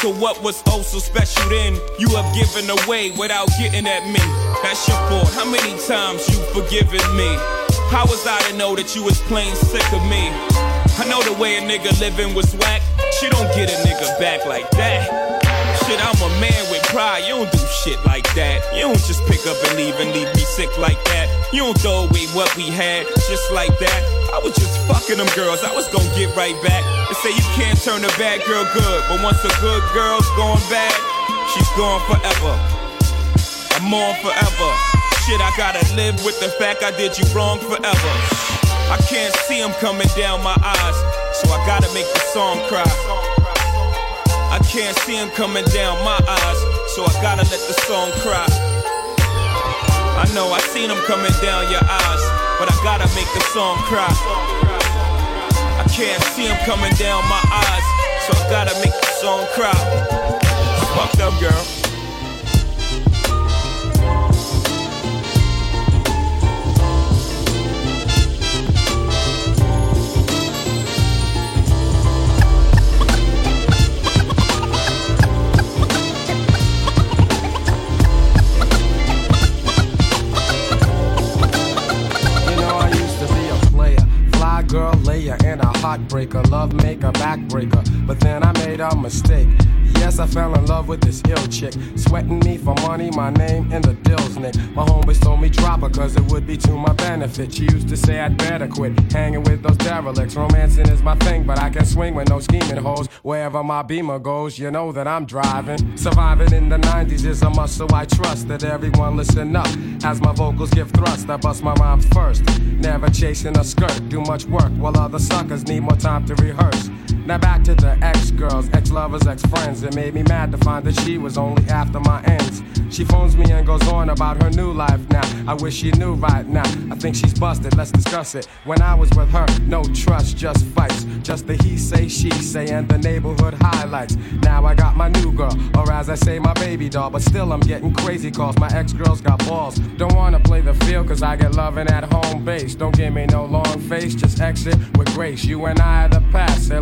So what was oh so special then? You have given away without getting at me. That's your fault. How many times you forgiven me? How was I to know that you was plain sick of me? I know the way a nigga living was whack. She don't get a nigga back like that. Shit, I'm a man with pride. You don't do shit like that. You don't just pick up and leave and leave me sick like that. You don't throw away what we had just like that. I was just fucking them girls. I was gonna get right back. Say you can't turn a bad girl good, but once a good girl's gone bad, she's gone forever. I'm on forever. Shit, I gotta live with the fact I did you wrong forever. I can't see them coming down my eyes, so I gotta make the song cry. I can't see him coming down my eyes, so I gotta let the song cry. I know I seen him coming down your eyes, but I gotta make the song cry. Can't see him coming down my eyes, so I gotta make the song cry. Fucked up, girl. Heartbreaker, love maker, backbreaker. But then I made a mistake. Yes, I fell in love with this ill chick, sweating me for money, my name in the dills, Nick. My homies told me drop her cause it would be to my benefit. She used to say I'd better quit hanging with those derelicts. Romancing is my thing, but I can swing with no scheming hoes. Wherever my beamer goes, you know that I'm driving. Surviving in the 90s is a must, so I trust that everyone listen up. As my vocals give thrust, I bust my rhymes first. Never chasing a skirt, do much work while other suckers need more time to rehearse. Now back to the ex girls, ex lovers, ex friends. It made me mad to find that she was only after my ends. She phones me and goes on about her new life now. I wish she knew right now. I think she's busted, let's discuss it. When I was with her, no trust, just fights. Just the he say, she say, and the neighborhood highlights. Now I got my new girl, or as I say, my baby doll. But still, I'm getting crazy calls. My ex girls got balls. Don't wanna play the field, cause I get loving at home base. Don't give me no long face, just exit with grace. You and I are the past, c'est.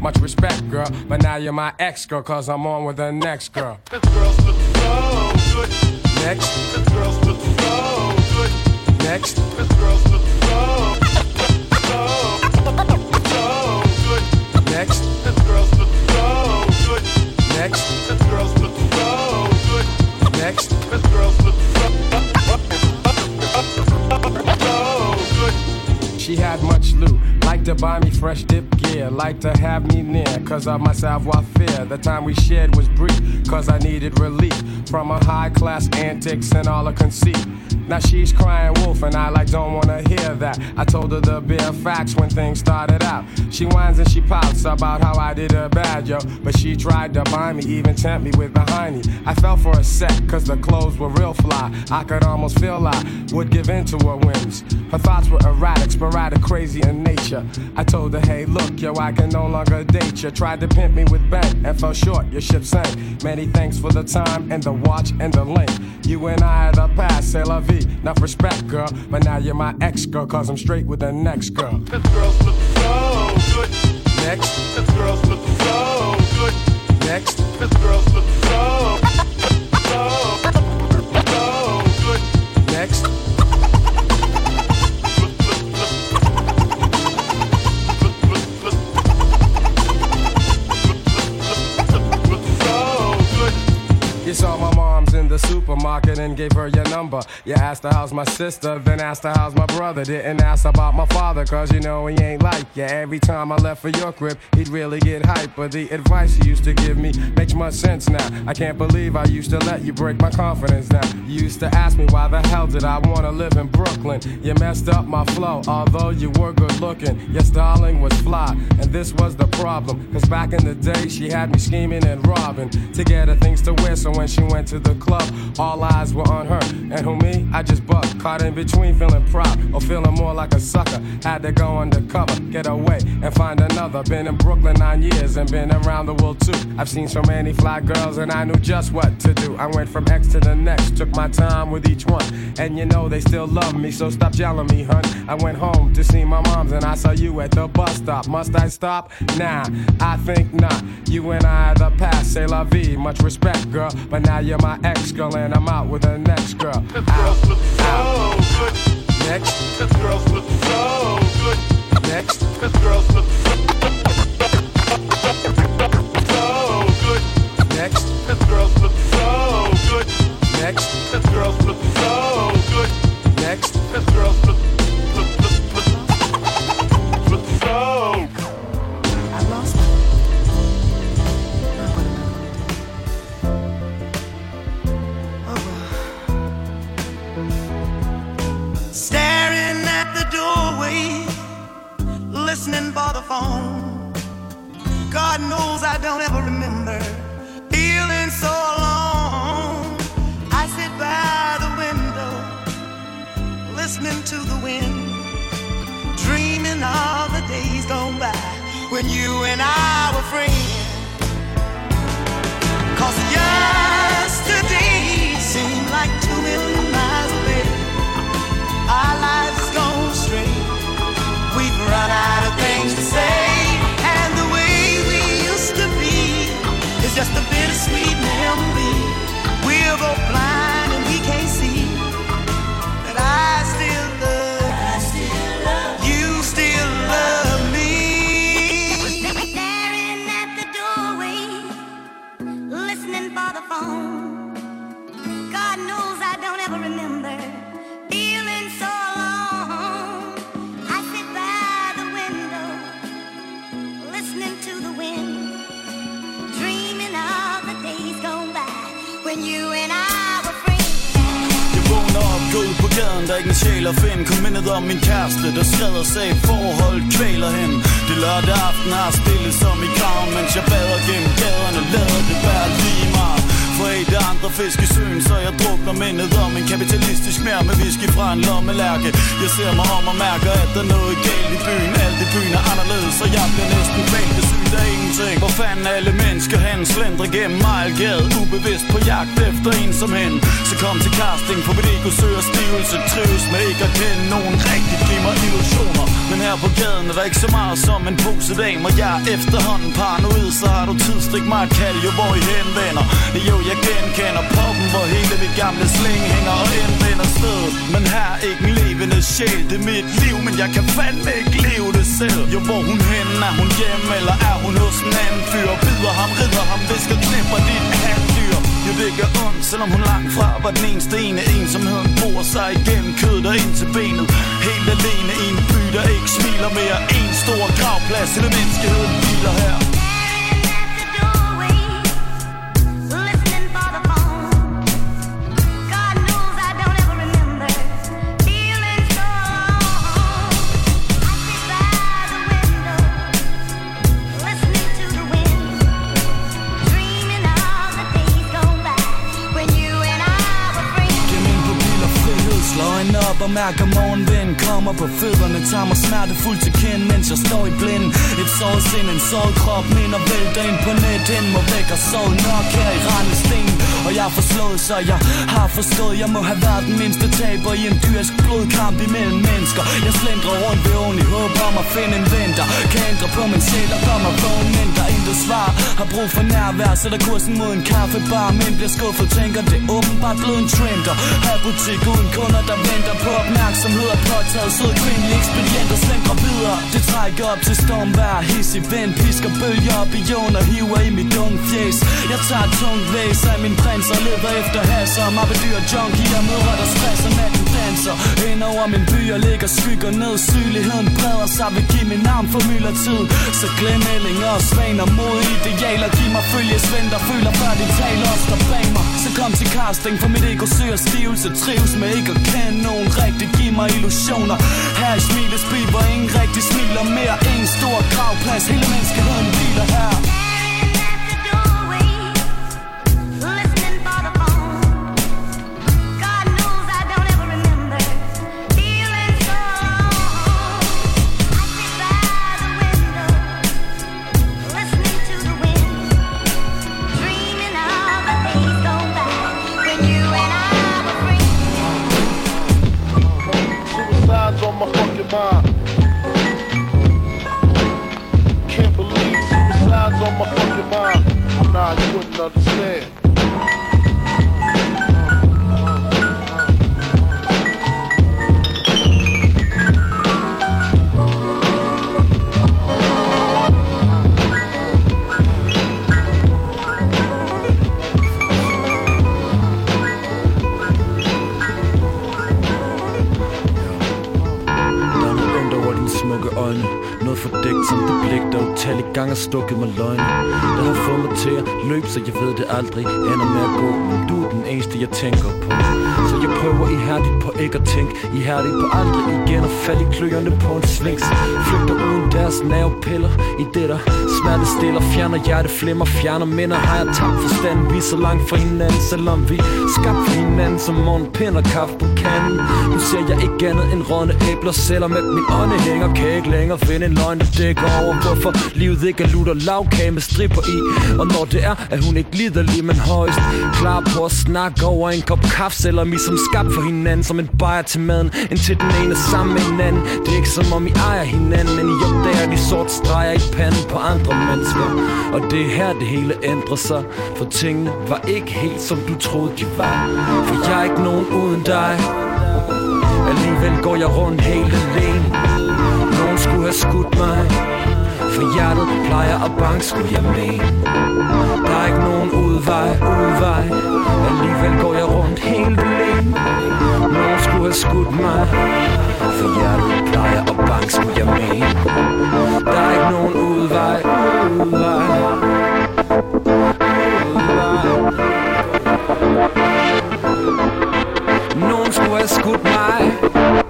Much respect, girl. But now you're my ex girl, cause I'm on with the next girl. This girl's look so good. Next, This girl's look so good. next, girl's look so, so, so good. next, girl's look so good. next, girl's look so good. next. Girl's She had much loot, like to buy me fresh dip gear, like to have me near, cause of my savoir faire. The time we shared was brief, cause I needed relief from her high class antics and all her conceit. Now she's crying wolf, and I like don't wanna hear that. I told her the bare facts when things started out. She whines and she pouts about how I did her bad, yo. But she tried to buy me, even tempt me with the hiney. I fell for a sec, cause the clothes were real fly. I could almost feel I would give in to her whims. Her thoughts were erratic, sporadic, crazy in nature. I told her, hey, look, yo, I can no longer date you. Tried to pimp me with bank and fell short, your ship sank. Many thanks for the time and the watch and the link. You and I are the past, c'est la vie. Enough respect, girl. But now you're my ex girl, cause I'm straight with the next girl. This girl's look so good. Next, This girl's look so good. next, This girl's look so, It's all my the supermarket and gave her your number. You asked her how's my sister, then asked her how's my brother. Didn't ask about my father, cause you know he ain't like you. Every time I left for your crib, he'd really get hype. But the advice you used to give me makes much sense now. I can't believe I used to let you break my confidence down. You used to ask me why the hell did I wanna live in Brooklyn. You messed up my flow, although you were good looking. Your styling was fly, and this was the problem. Cause back in the day, she had me scheming and robbing to get her things to wear. So when she went to the club, all eyes were on her. And who me? I just bucked, caught in between, feeling proud or feeling more like a sucker. Had to go undercover, get away and find another. Been in Brooklyn nine years and been around the world too. I've seen so many fly girls and I knew just what to do. I went from X to the next, took my time with each one. And you know they still love me, so stop yelling me, hun. I went home to see my mom's and I saw you at the bus stop. Must I stop? Nah, I think not. You and I are the past, say la vie, much respect, girl. But now you're my ex girl and I'm out with the next girl. Out, out. Next. This girl's look so good. Next. This girl's look so good. Next. This girl's look so good. Next. This girl's look so good. Next. This girl's look look doorway, listening for the phone. God knows I don't ever remember feeling so alone. I sit by the window, listening to the wind, dreaming of the days gone by when you and I were friends. Cause yesterday gå ud på gaden, der er ikke en sjæl at finde Kun mindet om min kæreste, der skrev sag forhold kvæler hende Det lørdag aften har stillet som i graven Mens jeg bader gennem gaderne, lader det være lige meget fredag andre fisk i søen, så jeg drukner mindet om En kapitalistisk mær med whisky fra en lommelærke. Jeg ser mig om og mærker, at der er noget galt i byen. Alt i byen er anderledes, så jeg bliver næsten kvalt Det kvalbesygt af ingenting. Hvor fanden alle mennesker hen, slendre gennem Mejlgade Ubevidst på jagt efter en som hen Så kom til casting, for mit ego søger stivelse. Trives med ikke at kende nogen rigtigt Giv mig illusioner. Men her på gaden er der ikke så meget som en pose dame Og Jeg er efterhånden paranoid, så har du tid Stik mig et kald, jo hvor I henvender Det Jo, jeg genkender poppen, hvor hele mit gamle sling hænger og indvender sted. Men her er ikke en levende sjæl, det er mit liv Men jeg kan fandme ikke leve det selv. Jo, hvor hun hen, er hun hjemme, eller er hun hos en anden fyr? Bider ham, rider ham, visker, knipper dit halvdyr jo, det gør ondt, selvom hun langt fra var den eneste. Ene Ensomheden bor sig igennem kødet og ind til benet. Helt alene i en by, der ikke smiler mere. En stor gravplads, hele menneskeheden hviler her. Og mærker morgenvind Kommer på fødderne, tager mig smertefuldt til kend Mens jeg står i blind. Et såret sind, en såret krop Minder vælter ind på net Hen må væk og sove nok her i Randesten Og jeg er forslået, så jeg har forstået Jeg må have været den mindste taber I en dyrsk blodkamp imellem mennesker. Jeg slendrer rundt ved oven i håb om at finde en ven Der kan ændre på min sjæl og gør mig vågen Men der er intet svar. Har brug for nærvær Sætter kursen mod en kaffebar Men bliver skuffet, tænker det er åbenbart blevet en trend Og her butik uden kunder, der venter på opmærksomhed er påtaget sød kvindelig ekspedient og slem videre. Det trækker op til stormvejr His i vind, pisker bølger op i jorden Og hiver i mit unge fjes. Jeg tager et tungt væs af min prins Og og leder efter hasser Mappedyr junkier mødre der stresser Natten danser. Hen over min by og ligger skygger ned Sygeligheden breder sig vil give min arm for tid Så glem ællinger og svaner mod idealer Giv mig følgesvend der føler før de taler os der bag mig. Så kom til casting for mit ego søger stivelse Trives med ikke at kende nogen regler rigtig give mig illusioner. Her i smilesby hvor ingen rigtig smiler mere. En stor gravplads. Hele menneskeheden hviler her. Stukket mig løgne Der har fået mig til at løbe, så jeg ved det aldrig ender med at gå. Men du er den eneste, jeg tænker på. Så jeg prøver ihærdigt på ikke at tænke Ihærdigt på aldrig igen at falde i kløerne på en svings Flygter uden deres nervepiller I det der smerte stiller. Fjerner hjerteflimmer, fjerner minder. Har jeg tabt forstanden, vi er så langt fra hinanden Selvom vi er skabt hinanden Som morgenpind og kaffe på kanden Nu ser jeg ikke andet end rådne æbler Selvom at min ånde hænger. Kan jeg ikke længere finde en løgn, der dækker over. Hvorfor livet ikke er lutter lavkage med stripper i? Og når det er, at hun ikke lider lige Men højst klar på at snakke over en kop kaffe Selvom I som skabt for hinanden Som en bajer til maden Indtil den ene er sammen med hinanden. Det er ikke som om I ejer hinanden Men I opdager de sorte streger i panden på andre mennesker. Og det er her det hele ændrer sig For tingene var ikke helt som du troede de var. For jeg er ikke nogen uden dig. Alligevel går jeg rundt helt alene. Nogen skulle have skudt mig For hjertet plejer at banke, skulle jeg mene. Der er ikke nogen udvej, udvej. Alligevel går jeg rundt helt alene. Nogen skulle have skudt mig For hjertet plejer at banke, skulle jeg mene. Der er ikke nogen udvej, udvej. you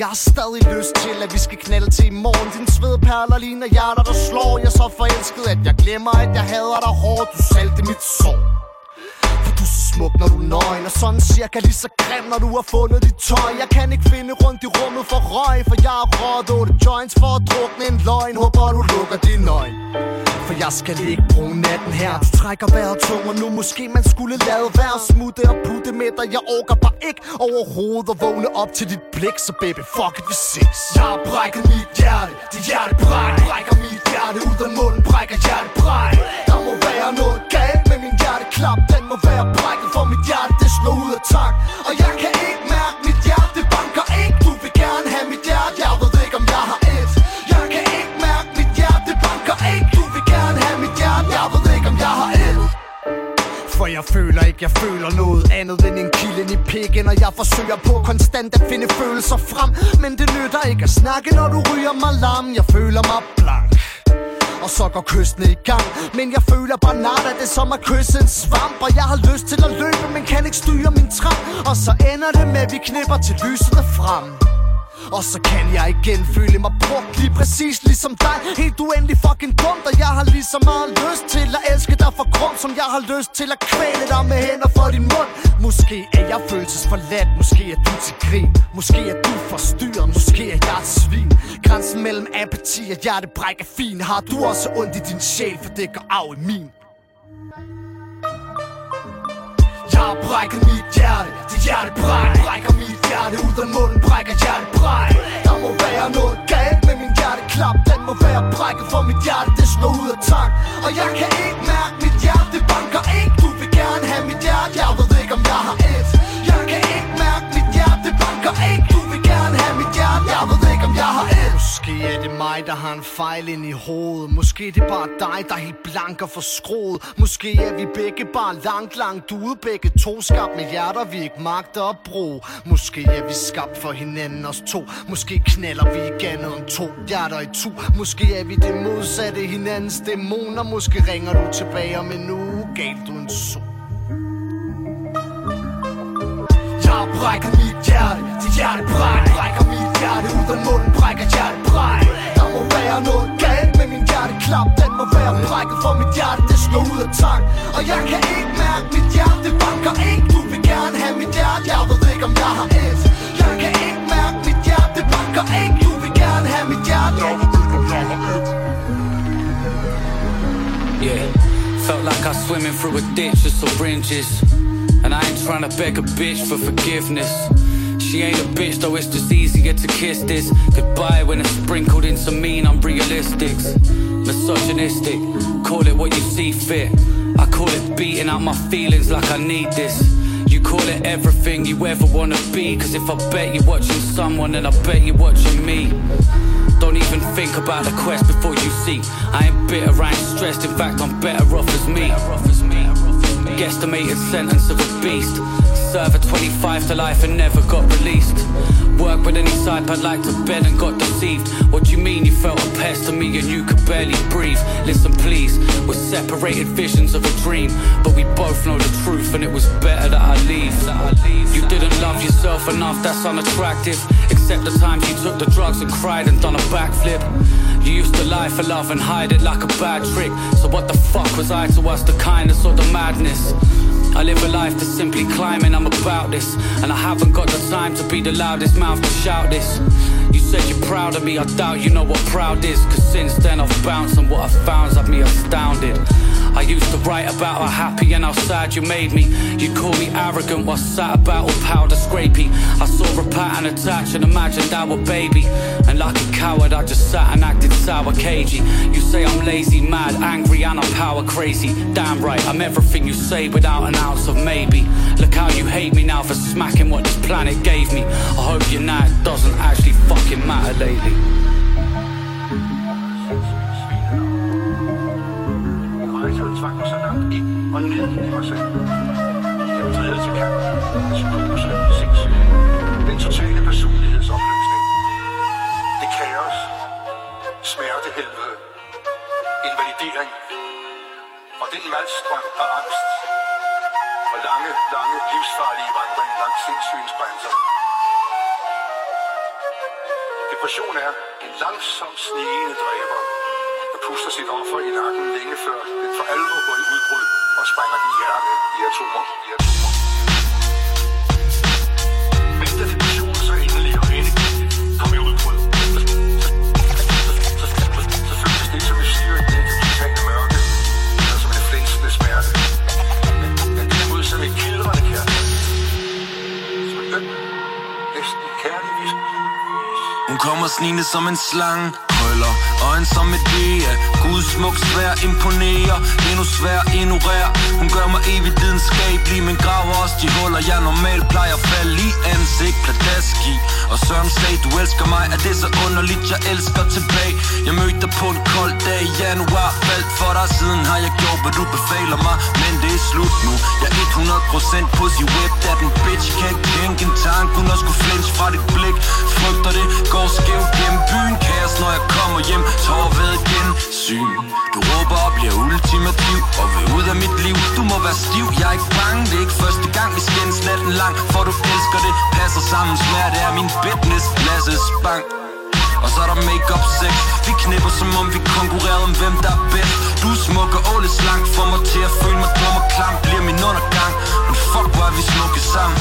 jeg har stadig lyst til, at vi skal knalde til i morgen. Din svedperler ligner hjerter, der slår. Jeg er så forelsket, at jeg glemmer, at jeg hader dig hårdt. Du salte mit sår. For du er så smuk, når du er nøgen Og sådan cirka lige så grim, når du har fundet dit tøj. Jeg kan ikke finde rundt i rummet for røg For jeg har råd otte joints for at drukne en løgn. Håber jeg skal ikke bruge natten her. Trækker vejret tung, og nu. Måske man skulle lade være Smutte og putte med dig. Jeg orker bare ikke overhovedet at vågne op til dit blik. Så baby, fuck it, vi ses. Jeg har brækket mit hjerte, dit hjerte bræk Brækker mit hjerte ud af munden, brækker hjerte bræk. Der må være noget galt med min hjerteklap Den må være brækket, for mit hjerte. Det slår ud af tak Og jeg kan ikke jeg føler ikke, jeg føler noget andet end en kilde i pikken Og jeg forsøger på konstant at finde følelser frem Men det nytter ikke at snakke, når du ryger mig lam Jeg føler mig blank og så går kysten i gang Men jeg føler bare nat, at det er som at kysse en svamp Og jeg har lyst til at løbe, men kan ikke styre min tram Og så ender det med, at vi knipper til lyset frem og så kan jeg igen føle mig brugt lige præcis ligesom dig. Helt uendelig fucking dumt Og jeg har lige så meget lyst til at elske dig for krum Som jeg har lyst til at kvæle dig med hænder for din mund. Måske er jeg følelsesforladt Måske er du til grin. Måske er du forstyrret Måske er jeg et svin. Grænsen mellem apati og hjertebræk er fin. Har du også ondt i din sjæl For det går af i min Jeg har brækket mit hjerte Dit hjerte bræk Brækker mit hjerte. Ud af munden Brækker hjertebræk Der må være noget galt med min hjerteklap. Den må være brækket for mit hjerte Det slår ud af tak Og jeg kan ikke mærke mit hjerte Det banker ikke. Du vil gerne have mit hjerte Jeg mig, der har en fejl ind i hovedet. Måske er det bare dig, der er helt blank og forskroet Måske er vi begge bare langt, langt ude. Begge to skabt med hjerter, vi ikke magter at bruge. Måske er vi skabt for hinanden os to. Måske knaller vi ikke andet end to hjerter i to Måske er vi det modsatte hinandens dæmoner. Måske ringer du tilbage om en uge. Galt du en så Jeg brækker mit hjerte. Dit hjerte brækker Brækker mit hjerte. Ud af munden Brækker hjertet bræk være noget galt med min hjerteklap. Den må være brækket for mit hjerte Det slår ud af takt Og jeg kan ikke mærke mit hjerte banker ikke Du vil gerne have mit hjerte Jeg ved ikke om jeg har et. Jeg kan ikke mærke mit hjerte banker ikke Du vil gerne have mit hjerte. Jeg ved ikke om jeg har et. Yeah, felt like I was swimming through a ditch of syringes. And I ain't trying to beg a bitch for forgiveness. She ain't a bitch, though it's just easier to kiss this goodbye when it's sprinkled in some mean unrealistics. Misogynistic, call it what you see fit. I call it beating out my feelings like I need this. You call it everything you ever wanna be. Cause if I bet you're watching someone, then I bet you're watching me. Don't even think about the quest before you see. I ain't bitter, I ain't stressed. In fact, I'm better off as me. Guesstimated sentence of a beast. Serve at 25 to life and never got released. Work with any side I'd like to bed and got deceived. What do you mean you felt a pest to me and you could barely breathe? Listen, please, we're separated visions of a dream. But we both know the truth and it was better that I leave. You didn't love yourself enough, that's unattractive. Except the times you took the drugs and cried and done a backflip. You used to lie for love and hide it like a bad trick. So what the fuck was I to us, the kindness or the madness? I live a life that's simply climbing, I'm about this. And I haven't got the time to be the loudest mouth to shout this. You said you're proud of me, I doubt you know what proud is. Cause since then I've bounced and what I found's had me astounded. I used to write about how happy and how sad you made me. You call me arrogant while sat about all powder scrapey. I saw a pattern attach and imagined I were baby. And like a coward, I just sat and acted sour cagey. You say I'm lazy, mad, angry, and I'm power crazy. Damn right, I'm everything you say without an ounce of maybe. Look how you hate me now for smacking what this planet gave me. I hope you know it doesn't actually fucking matter lately. Rejser tvang så langt ind og ned i mig selv. Jeg til kamp, psykose, sindssyge, den totale personlighedsopløsning. Det kaos, smertehelvede, invalidering og den malstrøm af angst og lange, lange livsfarlige vandring langs sindssygens grænser. Depression er en langsom snigende dræber, der puster sit offer i nakken længe før den for alvor går i udbrud og sprænger din hjerne i atomer. I atomer. Kommer snigende som en slange. Krøller, øjen som et dia Gud smuk svær imponerer. Endnu svær ignorer Hun gør mig evigt videnskabelig Men graver også de huller Jeg normalt plejer at falde i ansigt. Pladask i Og Søren sagde du elsker mig. Er det så underligt? Jeg elsker tilbage. Jeg mødte dig på en kold dag i januar. Faldt for dig. Siden har jeg gjort hvad du befaler mig. Men det er slut nu. Jeg er 100% pussy whip af den bitch. Kan ikke tænke en tanke Hun også kunne flinch fra dit blik. Frygter det går skævt gennem byen Kaos når jeg kommer hjem tår ved Syn Du råber og bliver ultimativ Og vil ud af mit liv. Du må være stiv. Jeg er ikke bange. Det er ikke første gang vi skændes natten lang For du elsker det. Passer sammen. Smerte er min business. Lasses bank og så er der make-up sex. Vi knipper som om vi konkurrerede om hvem der er bedst. Du er smuk og åle slank. Får mig til at føle mig dum og klam. Bliver min undergang. Men fuck hvor er vi smukke sammen.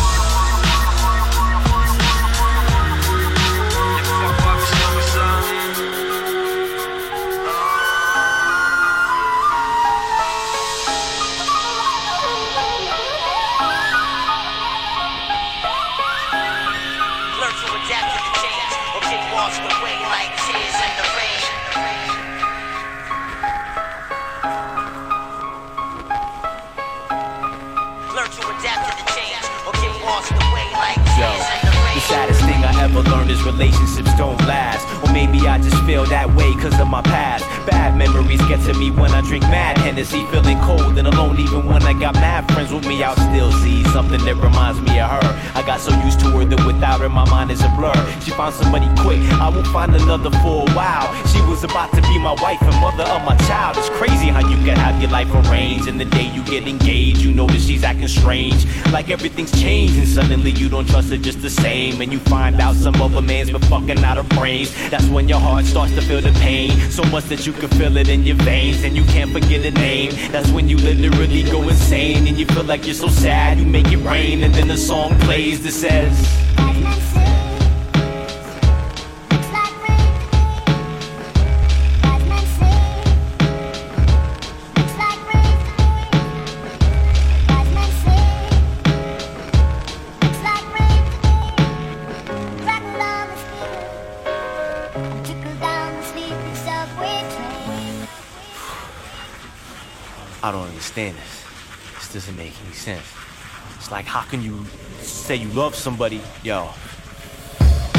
Ever learned is relationships don't last. Or maybe I just feel that way cause of my past. Bad memories get to me when I drink mad Hennessy, feeling cold and alone. Even when I got mad friends with me, I'll still see something that reminds me of her. I got so used to her that without her, my mind is a blur. She found somebody quick, I won't find another for a while. She was about to be my wife and mother of my child. It's crazy how you can have your life arranged. And the day you get engaged, you notice she's acting strange. Like everything's changed, and suddenly you don't trust her just the same. And you find out some other man's been fucking out her brains. That's when your heart starts to feel the pain. So much that you can feel it in your veins, and you can't forget a name. That's when you literally go insane, and you feel like you're so sad. You make it rain, and then the song plays that says. Understand this. This doesn't make any sense. It's like, how can you say you love somebody, yo?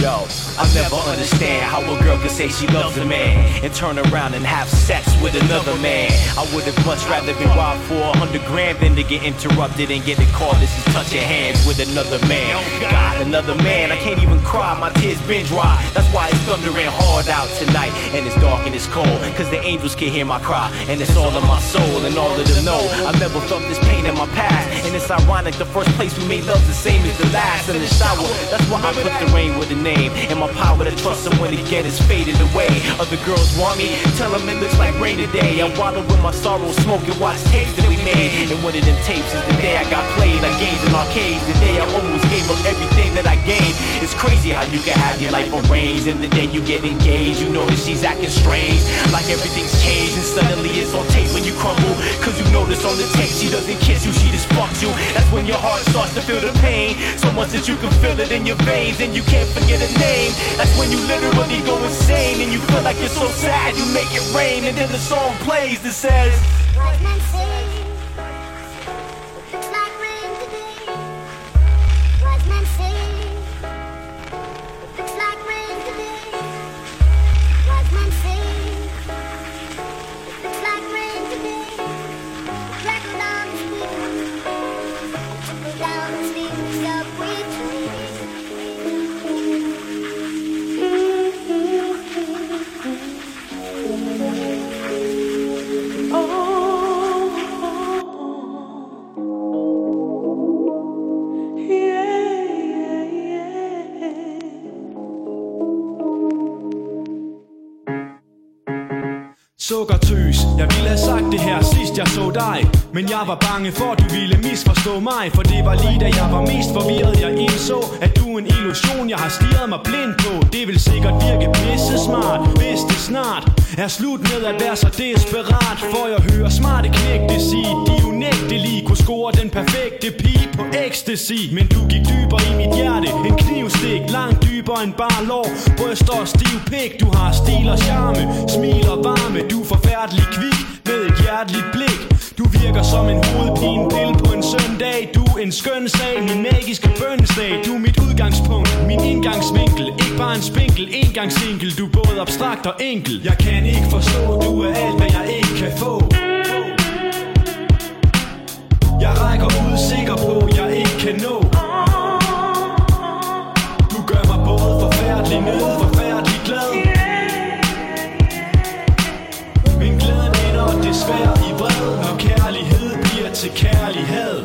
Yo, I never understand how a girl can say she loves a man and turn around and have sex with another man. I would have much rather been robbed for a hundred grand than to get interrupted and get a call this is touching hands with another man. God, another man, I can't even cry, my tears been dry. That's why it's thundering hard out tonight and it's dark and it's cold. Cause the angels can hear my cry and it's all in my soul and all of them know I never felt this pain in my past. And it's ironic, the first place we made love the same as the last in the shower. That's why I put the rain with the name. And my power to trust someone again is faded away. Other girls want me, tell them it looks like rain today. I wallow with my sorrow, smoke and watch tapes that we made. And one of them tapes is the day I got played. I gained in arcades, the day I almost gave up everything that I gained. It's crazy how you can have your life arranged. And the day you get engaged, you notice she's acting strange. Like everything's changed, and suddenly it's on tape when you crumble. Cause you notice on the tape she doesn't kiss you, she just fucks you. That's when your heart starts to feel the pain. So much that you can feel it in your veins, and you can't forget a name. That's when you literally go insane, and you feel like you're so sad, you make it rain. And then the song plays that says. So got Men jeg var bange for du ville misforstå mig For det var lige da jeg var mest forvirret. Jeg indså at du er en illusion. Jeg har stirret mig blind på. Det vil sikkert virke pisse smart Hvis det snart er slut med at være så desperat. For jeg hører smarte knægte sige De unægtelige kunne score den perfekte pige på ecstasy. Men du gik dybere i mit hjerte En knivstik langt dybere end bare lår. Bryster og stiv pik Du har stil og charme. Smil og varme Du er forfærdelig kvik Med et hjerteligt blik som en hovedpinepille på en søndag. Du er en skøn sag, min magiske bønnesdag Du er mit udgangspunkt, min indgangsvinkel. Ikke bare en spinkel, engangsvinkel Du er både abstrakt og enkel. Jeg kan ikke forstå, du er alt, hvad jeg ikke kan få. Jeg rækker ud sikker på, jeg ikke kan nå. Du gør mig både forfærdelig ned, forfærdelig glad. Min glæde ender desværre kærlighed.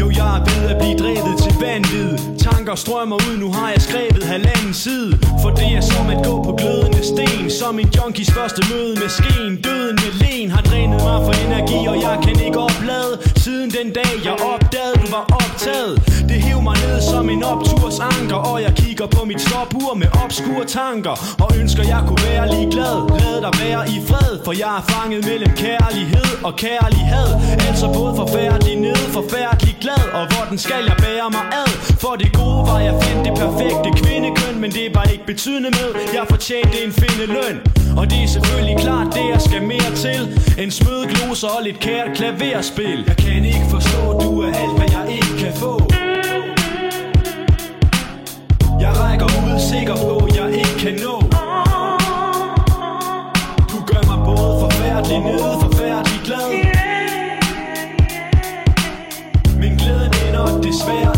Jo, jeg er ved at blive drevet vanvid. Tanker strømmer ud, nu har jeg skrevet halvanden side. For det er som at gå på glødende sten Som en junkies første møde med skeen. Døden med len har drænet mig for energi Og jeg kan ikke oplade. Siden den dag jeg opdagede, du var optaget. Det hæv mig ned som en opturs anker Og jeg kigger på mit stopur med obskure tanker. Og ønsker jeg kunne være ligeglad. Lad dig være i fred For jeg er fanget mellem kærlighed og kærlighed. Altså både forfærdelig ned, forfærdelig glad. Og hvordan skal jeg bære mig ad. For det gode var jeg fandt det perfekte kvindekøn Men det var ikke betydende med. Jeg fortjente en finde løn. Og det er selvfølgelig klart det jeg skal mere til. En smødgloser og lidt kært klaverspil. Jeg kan ikke forstå du er alt hvad jeg ikke kan få. Jeg rækker ud sikker på jeg ikke kan nå. Du gør mig både forfærdelig nede, forfærdelig glad. Men glæden ender desværre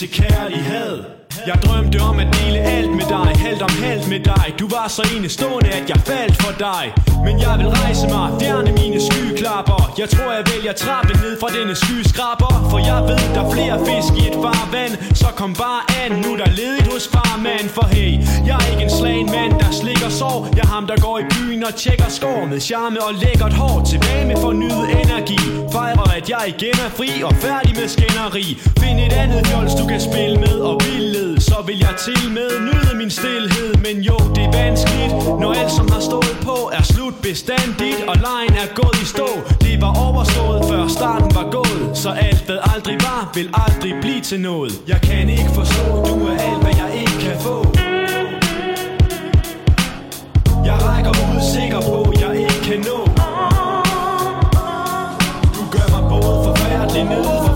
til kærlighed jeg drømte om at dele alt med dig Halvt om halvt med dig. Du var så enestående at jeg faldt for dig. Men jeg vil rejse mig Fjerne mine skyklapper. Jeg tror jeg vælger trappen ned fra denne skyskraber. For jeg ved der er flere fisk i et farvand. Så kom bare an Nu der ledigt hos farmand. For hey Jeg er ikke en slagen mand der slikker sår. Jeg er ham der går i byen og tjekker skår Med charme og lækkert hår. Tilbage med fornyet energi. Fejrer at jeg igen er fri Og færdig med skænderi. Find et andet fjols du kan spille med og billede så vil jeg til med nyde min stillhed Men jo, det er vanskeligt Når alt som har stået på er slut bestandigt Og lejen er gået i stå. Det var overstået før starten var gået. Så alt hvad aldrig var, vil aldrig blive til noget. Jeg kan ikke forstå, du er alt hvad jeg ikke kan få. Jeg rækker ud sikker på, jeg ikke kan nå. Du gør mig både forfærdelig ned,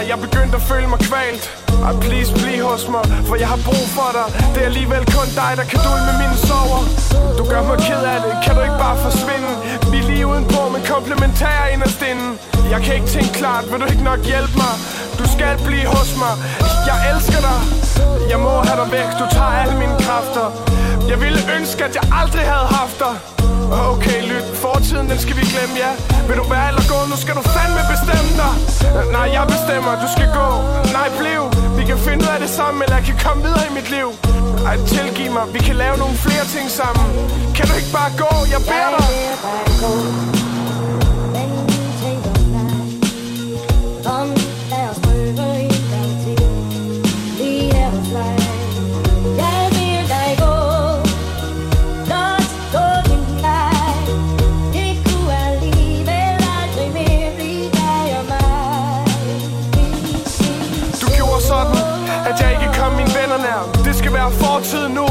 dig jeg begyndte at føle mig kvalt. Ej, please, bliv hos mig, for jeg har brug for dig. Det er alligevel kun dig, der kan dulme mine sover Du gør mig ked af det, kan du ikke bare forsvinde? Vi er lige udenpå, men komplementære inderst inden. Jeg kan ikke tænke klart, vil du ikke nok hjælpe mig? Du skal blive hos mig, jeg elsker dig. Jeg må have dig væk, du tager alle mine kræfter. Jeg ville ønske, at jeg aldrig havde haft dig. Okay, lyt, fortiden den skal vi glemme, ja. Vil du være eller gå, nu skal du fandme bestemme dig. Nej, jeg bestemmer, du skal gå. Nej, bliv. Vi kan finde ud af det sammen, eller jeg kan komme videre i mit liv. Ej, tilgiv mig, vi kan lave nogle flere ting sammen. Kan du ikke bare gå, jeg beder dig. Kom,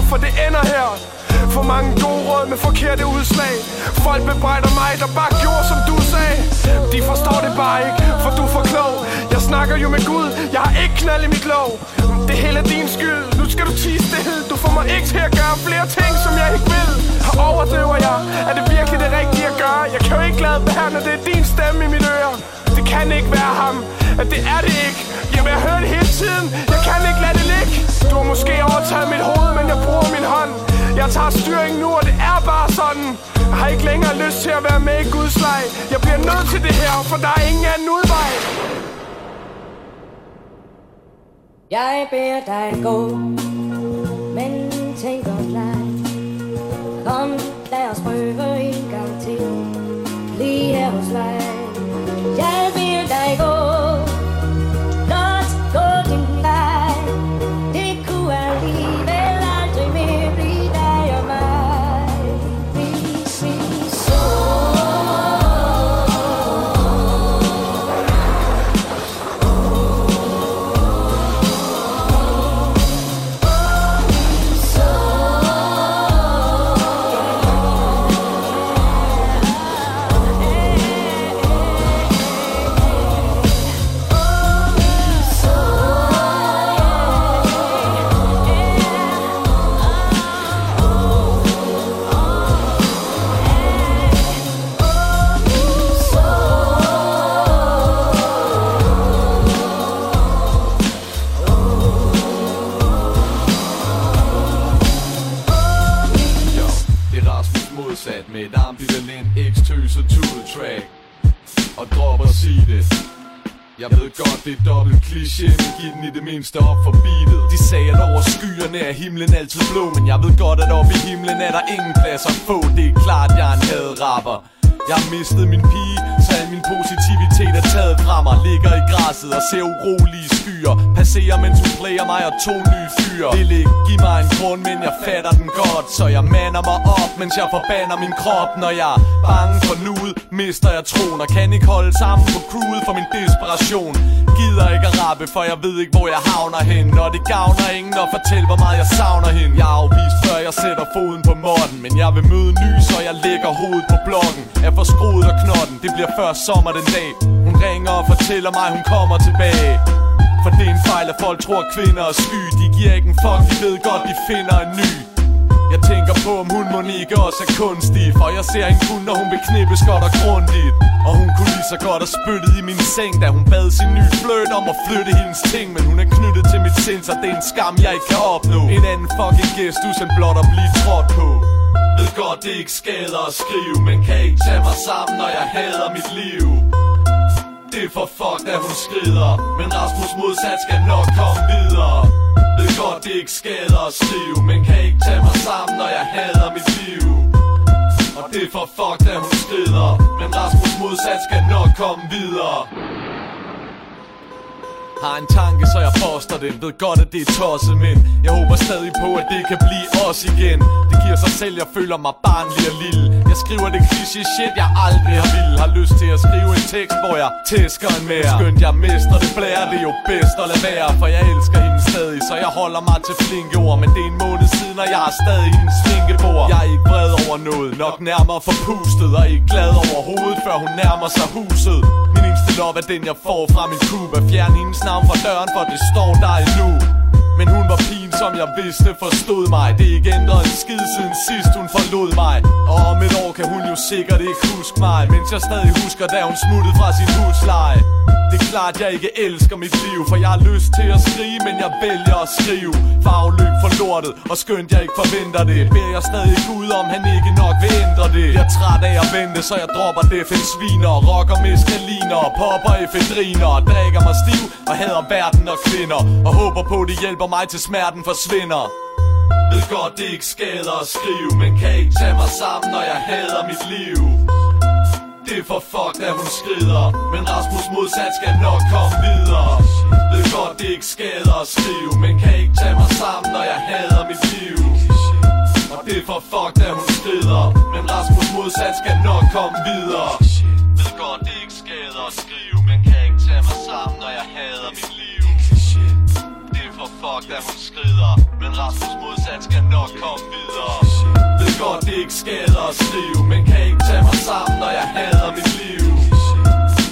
for det ender her. For mange gode råd med forkerte udslag. Folk bebrejder mig, der bare gjorde som du sagde. De forstår det bare ikke, for du er for klog. Jeg snakker jo med Gud, jeg har ikke knald i mit lov Det hele er din skyld, nu skal du tige stille. Du får mig ikke til at gøre flere ting, som jeg ikke vil. Her overdriver jeg, er det virkelig det rigtige at gøre? Jeg kan jo ikke lade være, når det er din stemme i mit øre Det kan ikke være ham, at det er det ikke. Jamen jeg hører det hele tiden, kan ikke lade det ligge. Du har måske overtaget mit hoved, men jeg bruger min hånd. Jeg tager styringen nu, og det er bare sådan. Jeg har ikke længere lyst til at være med i Guds leg. Jeg bliver nødt til det her, for der er ingen anden udvej. Jeg beder dig gå, men tænk om dig. Kom, lad os prøve så tude track. Og dropper at sige det. Jeg ved godt, det er dobbelt kliché, men giv den i det mindste op for beatet. De sagde, at over skyerne er himlen altid blå Men jeg ved godt, at oppe i himlen er der ingen plads at få. Det er klart, jeg er en hadrapper Jeg har mistet min pige, positivitet er taget fra mig Ligger i græsset og ser urolige skyer. Passerer, mens hun player mig og to nye fyre. Vil ikke give mig en grund, men jeg fatter den godt Så jeg mander mig op, mens jeg forbander min krop. Når jeg er bange for nuet, mister jeg troen Og kan ikke holde sammen på crewet for min desperation. Gider ikke at rappe, for jeg ved ikke, hvor jeg havner hen. Når det gavner ingen at fortælle, hvor meget jeg savner hende. Jeg er afvist, før jeg sætter foden på måtten Men jeg vil møde ny, så jeg lægger hovedet på blokken. Er for skruet og knotten, det bliver først sommer kommer den dag Hun ringer og fortæller mig, hun kommer tilbage. For det er en fejl, at folk tror, at kvinder er sky. De giver ikke en fuck, de ved godt, de finder en ny. Jeg tænker på, om hun må ikke også er kunstig. For jeg ser hende kun, når hun vil knippes godt og grundigt. Og hun kunne lige så godt have spyttet i min seng Da hun bad sin nye fløjt om at flytte hendes ting. Men hun er knyttet til mit sind, så det er en skam, jeg ikke kan opnå. En anden fucking gestus end blot at blive trådt på. Ved godt, det ikke skader at skrive Men kan ikke tage mig sammen, når jeg hader mit liv. Det er for fuck, at hun skrider Men Rasmus modsat skal nok komme videre. Ved godt, det ikke skader at skrive Men kan ikke tage mig sammen, når jeg hader mit liv. Og det er for fuck, at hun skrider Men Rasmus modsat skal nok komme videre har en tanke, så jeg poster den Ved godt, at det er tosset, men Jeg håber stadig på, at det kan blive os igen. Det giver sig selv, jeg føler mig barnlig og lille. Jeg skriver det kliché shit, jeg aldrig har ville. Har lyst til at skrive en tekst, hvor jeg tæsker en mere. Skønt jeg mister det blære, det er jo bedst at lade være For jeg elsker hende stadig, så jeg holder mig til flinke ord Men det er en måned siden, og jeg har stadig hendes svinkebord Jeg er ikke vred over noget, nok nærmere forpustet Og ikke glad over hovedet, før hun nærmer sig huset. Min eneste lov er den, jeg får fra min kub At fjerne hendes navn fra døren, for det står der endnu men hun var pigen, som jeg vidste forstod mig. Det er ikke ændret en skid siden sidst hun forlod mig. Og om et år kan hun jo sikkert ikke huske mig Mens jeg stadig husker, da hun smuttede fra sin husleje. Det er klart, jeg ikke elsker mit liv For jeg har lyst til at skrige, men jeg vælger at skrive. For for lortet, og skønt jeg ikke forventer det. Beder jeg stadig Gud om, han ikke nok vil ændre det. Jeg er træt af at vente, så jeg dropper FN sviner. Rocker meskaliner, popper efedriner Drikker mig stiv og hader verden og kvinder. Og håber på, det hjælper mig til smerten forsvinder. Ved godt, det ikke skader at skrive Men kan ikke tage mig sammen, når jeg hader mit liv. Det er for fuck, at hun skrider Men Rasmus modsat skal nok komme videre. Ved godt, det ikke skader at skrive Men kan ikke tage mig sammen, når jeg hader mit liv. Og det er for fuck, at hun skrider Men Rasmus modsat skal nok komme videre. Er da hun skrider Men Rasmus modsat skal nok komme videre Ved godt, det ikke skader at skrive Men kan ikke tage mig sammen, når jeg hader mit liv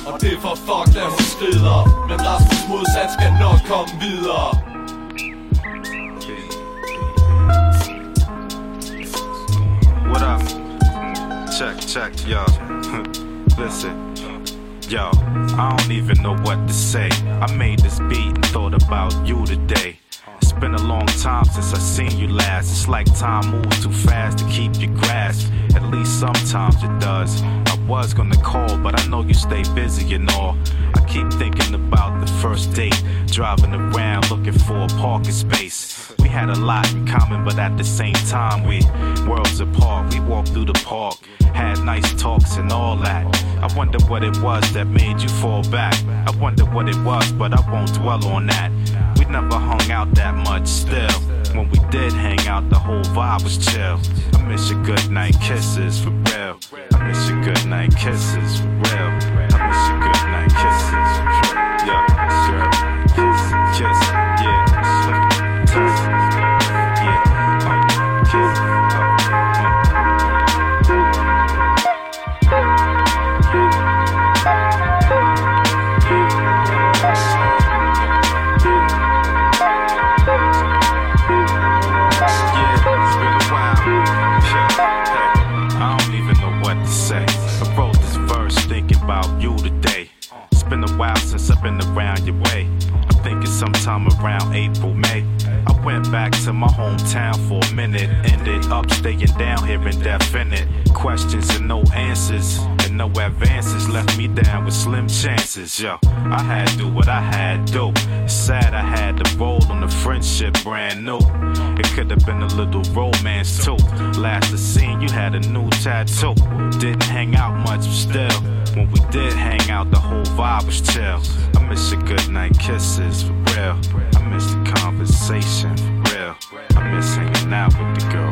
Og det er for fuck, da hun skrider Men Rasmus modsat skal nok komme videre What up? Check, check, yo. Listen. Yo, I don't even know what to say. I made this beat and thought about you today. Been a long time since I seen you last. It's like time moves too fast to keep your grasp. At least sometimes it does. I was gonna call, but I know you stay busy and all. I keep thinking about the first date, driving around looking for a parking space. We had a lot in common, but at the same time, we worlds apart. We walked through the park, had nice talks and all that. I wonder what it was that made you fall back. I wonder what it was, but I won't dwell on that. Never hung out that much still. When we did hang out, the whole vibe was chill. I miss your good night kisses for real. I miss your good night kisses for real. I miss your good night kisses for real. Yeah, sure. Kiss, kiss, sometime around April, May. I went back to my hometown for a minute. Ended up staying down here indefinite. Questions and no answers. No advances left me down with slim chances. Yo, I had to do what I had to. Sad I had to roll on the friendship brand new. It could have been a little romance too. Last I seen, you had a new tattoo. Didn't hang out much, but still. When we did hang out, the whole vibe was chill. I miss your good night kisses for real. I miss the conversation for real. I miss hanging out with the girl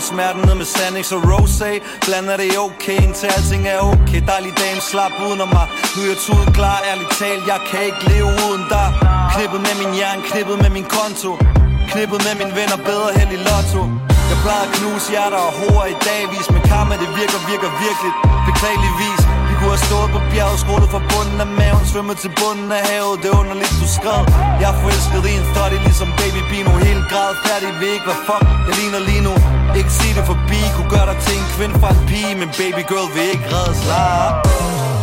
aktier, smerten ned med sanding Så Rosé Blander det okay, indtil alting er okay Dejlig dame, slap uden om mig. Nu er jeg tudet klar, ærligt talt, jeg kan ikke leve uden dig. Knippet med min jern knippet med min konto. Knippet med min venner, bedre held i lotto. Jeg plejer at knuse hjerter og hoer i dagvis Men karma, det virker, virker virkelig. Beklageligvis Vi kunne have stået på bjerget, skrålet fra bunden af maven Svømmet til bunden af havet, det er underligt du skrev. Jeg er forelsket i en thotty, ligesom Baby Bino Helt grad færdig, ved ikke hvad fuck jeg ligner lige nu. Ikke sige det forbi, kunne gøre dig til en kvinde fra en pige Men baby girl vil ikke redde slag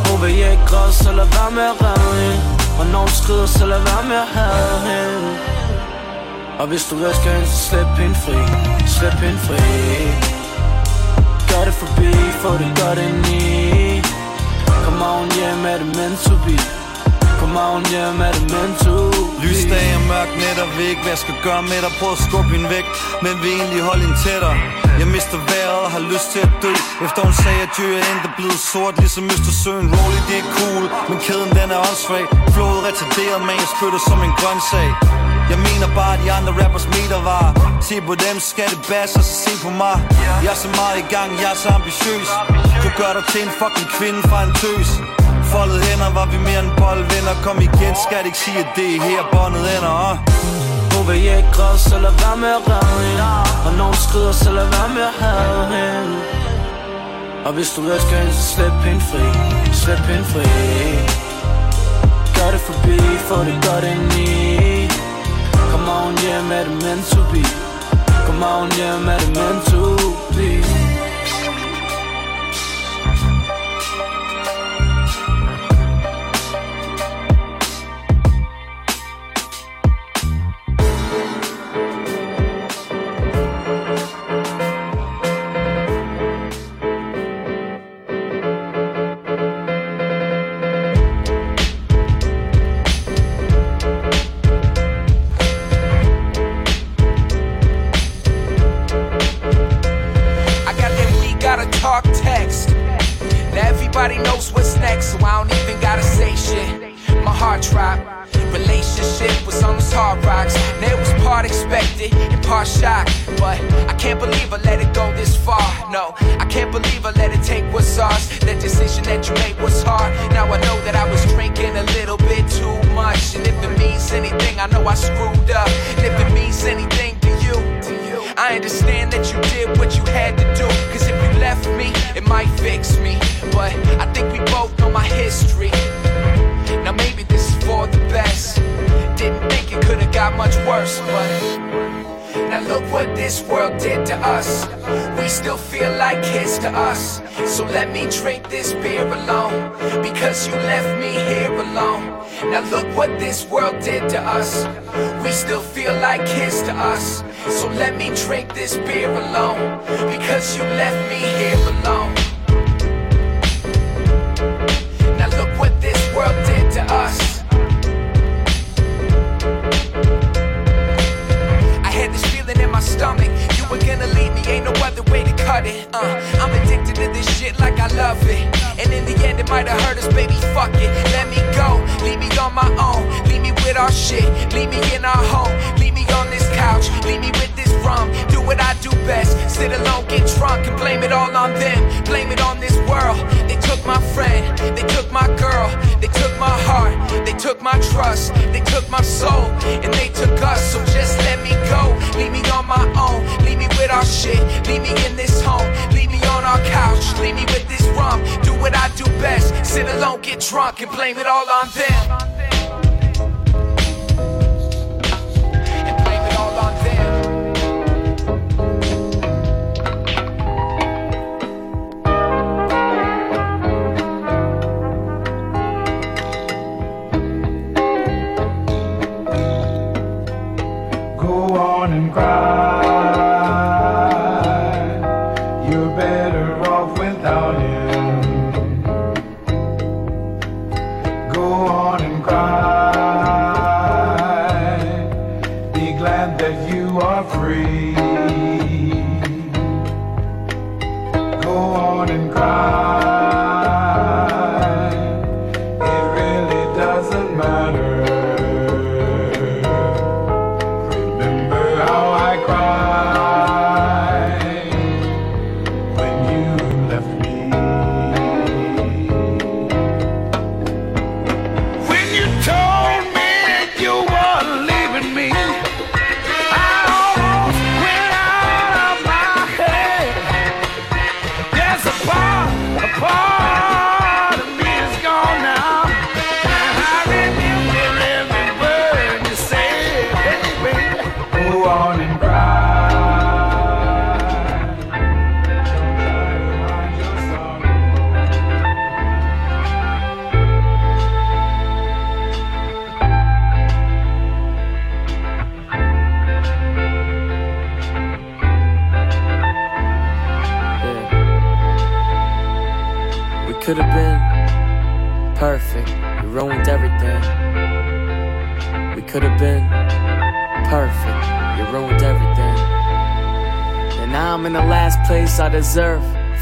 Hun vil ikke græde, så lad være med at redde hende. Og når hun skrider, så lad være med at have hende. Og hvis du elsker hende, så slip hende fri. Slip hende fri. Gør det forbi, for det gør det ni. Come on yeah, med det meant to be? Kom hjem, er det meant Lysdag og mørk net og væk. Hvad jeg skal gøre med dig? Prøv at skubbe hende væk. Men vi egentlig holde hende tættere. Jeg mister vejret og har lyst til at dø. Efter hun sagde at jeg er endda blevet sort Ligesom Østersøen Rolig det er cool. Men kæden den er åndssvag. Flået retarderet, men jeg spytter som en grøntsag jeg mener bare, at de andre rappers meter var. Se på dem, skal det bas, og så se på mig. Jeg er så meget i gang, jeg er så ambitiøs. Kunne gøre dig til en fucking kvinde fra en tøs. Foldet hænder, var vi mere end boldvinder Kom igen, skal ikke sige, at det er her båndet ender uh. Nu vil ikke græde, så lad være med at redde hende Og når hun skrider, så lad være med at have hende Og hvis du elsker hende, så slip hende fri. Slip hende fri. Gør det forbi, for det gør det ni Come on, yeah, med det meant to be? Come on, yeah, med det meant to? Everybody knows what's next, so I don't even gotta say shit. My heart dropped. Relationship was on those hard rocks. Now it was part expected and part shock. But I can't believe I let it go this far. No, I can't believe I let it take what's ours. That decision that you made was hard. Now I know that I was drinking a little bit too much. And if it means anything, I know I screwed up. And if it means anything to you, I understand that you did what you had to do. Cause if left me, it might fix me. But I think we both know my history. Now maybe this is for the best. Didn't think it could have got much worse, but now look what this world did to us. We still feel like kids to us. So let me drink this beer alone. Because you left me here alone. Now look what this world did to us. We still feel like kids to us. So let me drink this beer alone. Because you left me here alone. Now look what this world did to us. Were gonna leave me, ain't no other way to cut it. Uh, I'm addicted to this shit like I love it. And in the end, it might have hurt us, baby. Fuck it. Let me go. Leave me on my own. Leave me with our shit. Leave me in our home. Leave me on this couch. Leave me with this rum. Do what I do best. Sit alone, get drunk, and blame it all on them. Blame it on this world. They took my friend, they took my girl, they took my heart, they took my trust, they took my soul, and they took us. So just let me go, leave me on my own, leave me with our shit, leave me in this home, leave me on our couch, leave me with this rum. Do what I do best, sit alone, get drunk, and blame it all on them. And cry.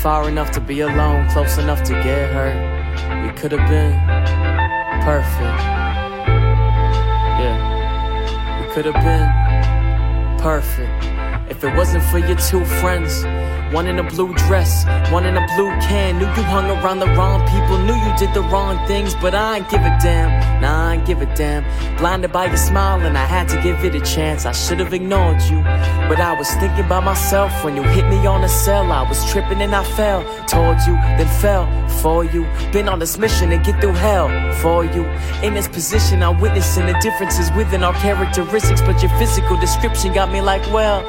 Far enough to be alone, close enough to get hurt. We could have been perfect. Yeah. We could have been perfect. If it wasn't for your two friends, one in a blue dress, one in a blue can. Knew you hung around the wrong people, knew you did the wrong things, but I ain't give a damn. Nah, I ain't give a damn. Blinded by your smile, and I had to give it a chance. I should have ignored you, but I was thinking by myself when you hit me on the cell. I was tripping and I fell towards you, then fell for you. Been on this mission to get through hell for you. In this position, I'm witnessing the differences within our characteristics, but your physical description got me like, well,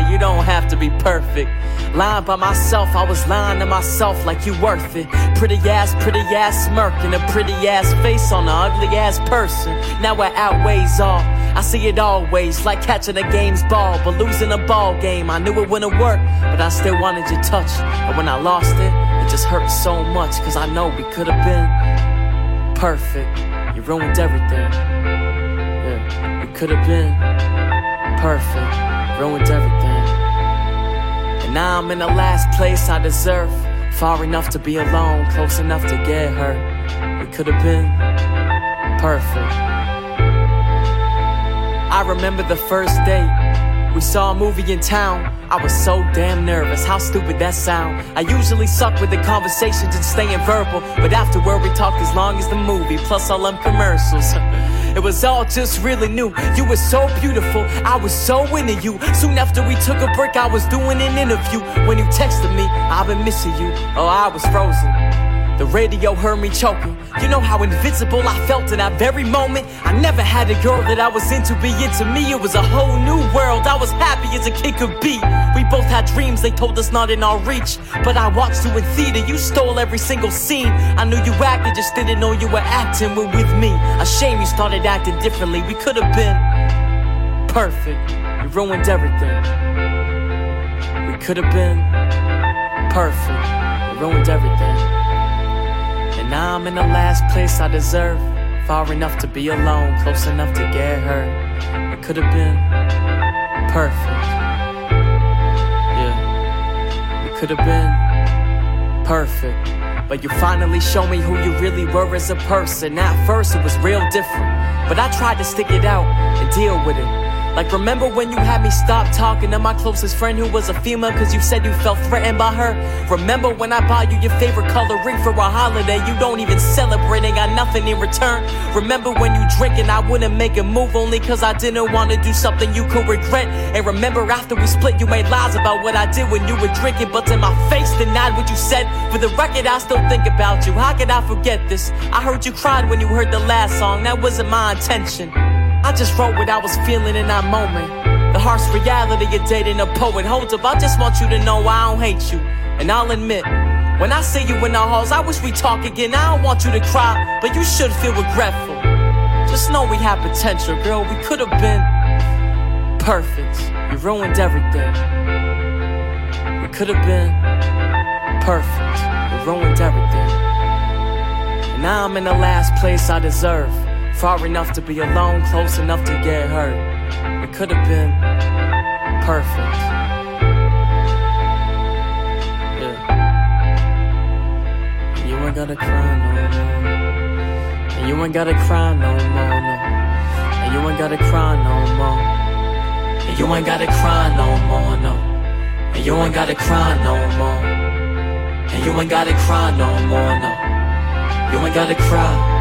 you don't have to be perfect. Lying by myself, I was lying to myself like you worth it. Pretty ass, pretty ass smirk and a pretty ass face on an ugly ass person. Now it outweighs all. I see it always like catching a game's ball, but losing a ball game. I knew it wouldn't work, but I still wanted your touch. And when I lost it, it just hurt so much, cause I know we could have been perfect. You ruined everything. Yeah, we could have been perfect. Ruined everything. And now I'm in the last place I deserve. Far enough to be alone, close enough to get hurt. We could have been perfect. I remember the first date. We saw a movie in town. I was so damn nervous. How stupid that sound. I usually suck with the conversations and staying verbal, but afterward we talked as long as the movie, plus all them commercials. It was all just really new. You were so beautiful. I was so into you. Soon after we took a break, I was doing an interview. When you texted me, I've been missing you. Oh, I was frozen. The radio heard me choking. You know how invincible I felt in that very moment? I never had a girl that I was into be into me. It was a whole new world. I was happy as a kid could be. We both had dreams, they told us not in our reach. But I watched you in theater, you stole every single scene. I knew you acted, just didn't know you were acting with with me. A shame you started acting differently. We could have been perfect. You ruined everything. We could have been perfect. You ruined everything. And now I'm in the last place I deserve. Far enough to be alone, close enough to get hurt. It could have been perfect. Yeah, it could have been perfect. But you finally show me who you really were as a person. At first, it was real different. But I tried to stick it out and deal with it. Like, remember when you had me stop talking to my closest friend who was a female because you said you felt threatened by her? Remember when I bought you your favorite color ring for a holiday? You don't even celebrate and got nothing in return. Remember when you drink and I wouldn't make a move only because I didn't want to do something you could regret? And remember after we split, you made lies about what I did when you were drinking, but to my face denied what you said. For the record, I still think about you. How could I forget this? I heard you cried when you heard the last song. That wasn't my intention. I just wrote what I was feeling in that moment. The harsh reality of dating a poet. Hold up, I just want you to know I don't hate you. And I'll admit, when I see you in the halls, I wish we talk again. I don't want you to cry, but you should feel regretful. Just know we had potential, girl. We could have been perfect. You ruined everything. We could have been perfect. You ruined everything. And now I'm in the last place I deserve. Far enough to be alone, close enough to get hurt. It could have been perfect. Yeah. You ain't gotta cry no more. And you ain't gotta cry no more, no. And you ain't gotta cry no more. And you ain't gotta cry no more, no. And you ain't gotta cry no more. And you ain't gotta cry no more, no. You ain't gotta cry.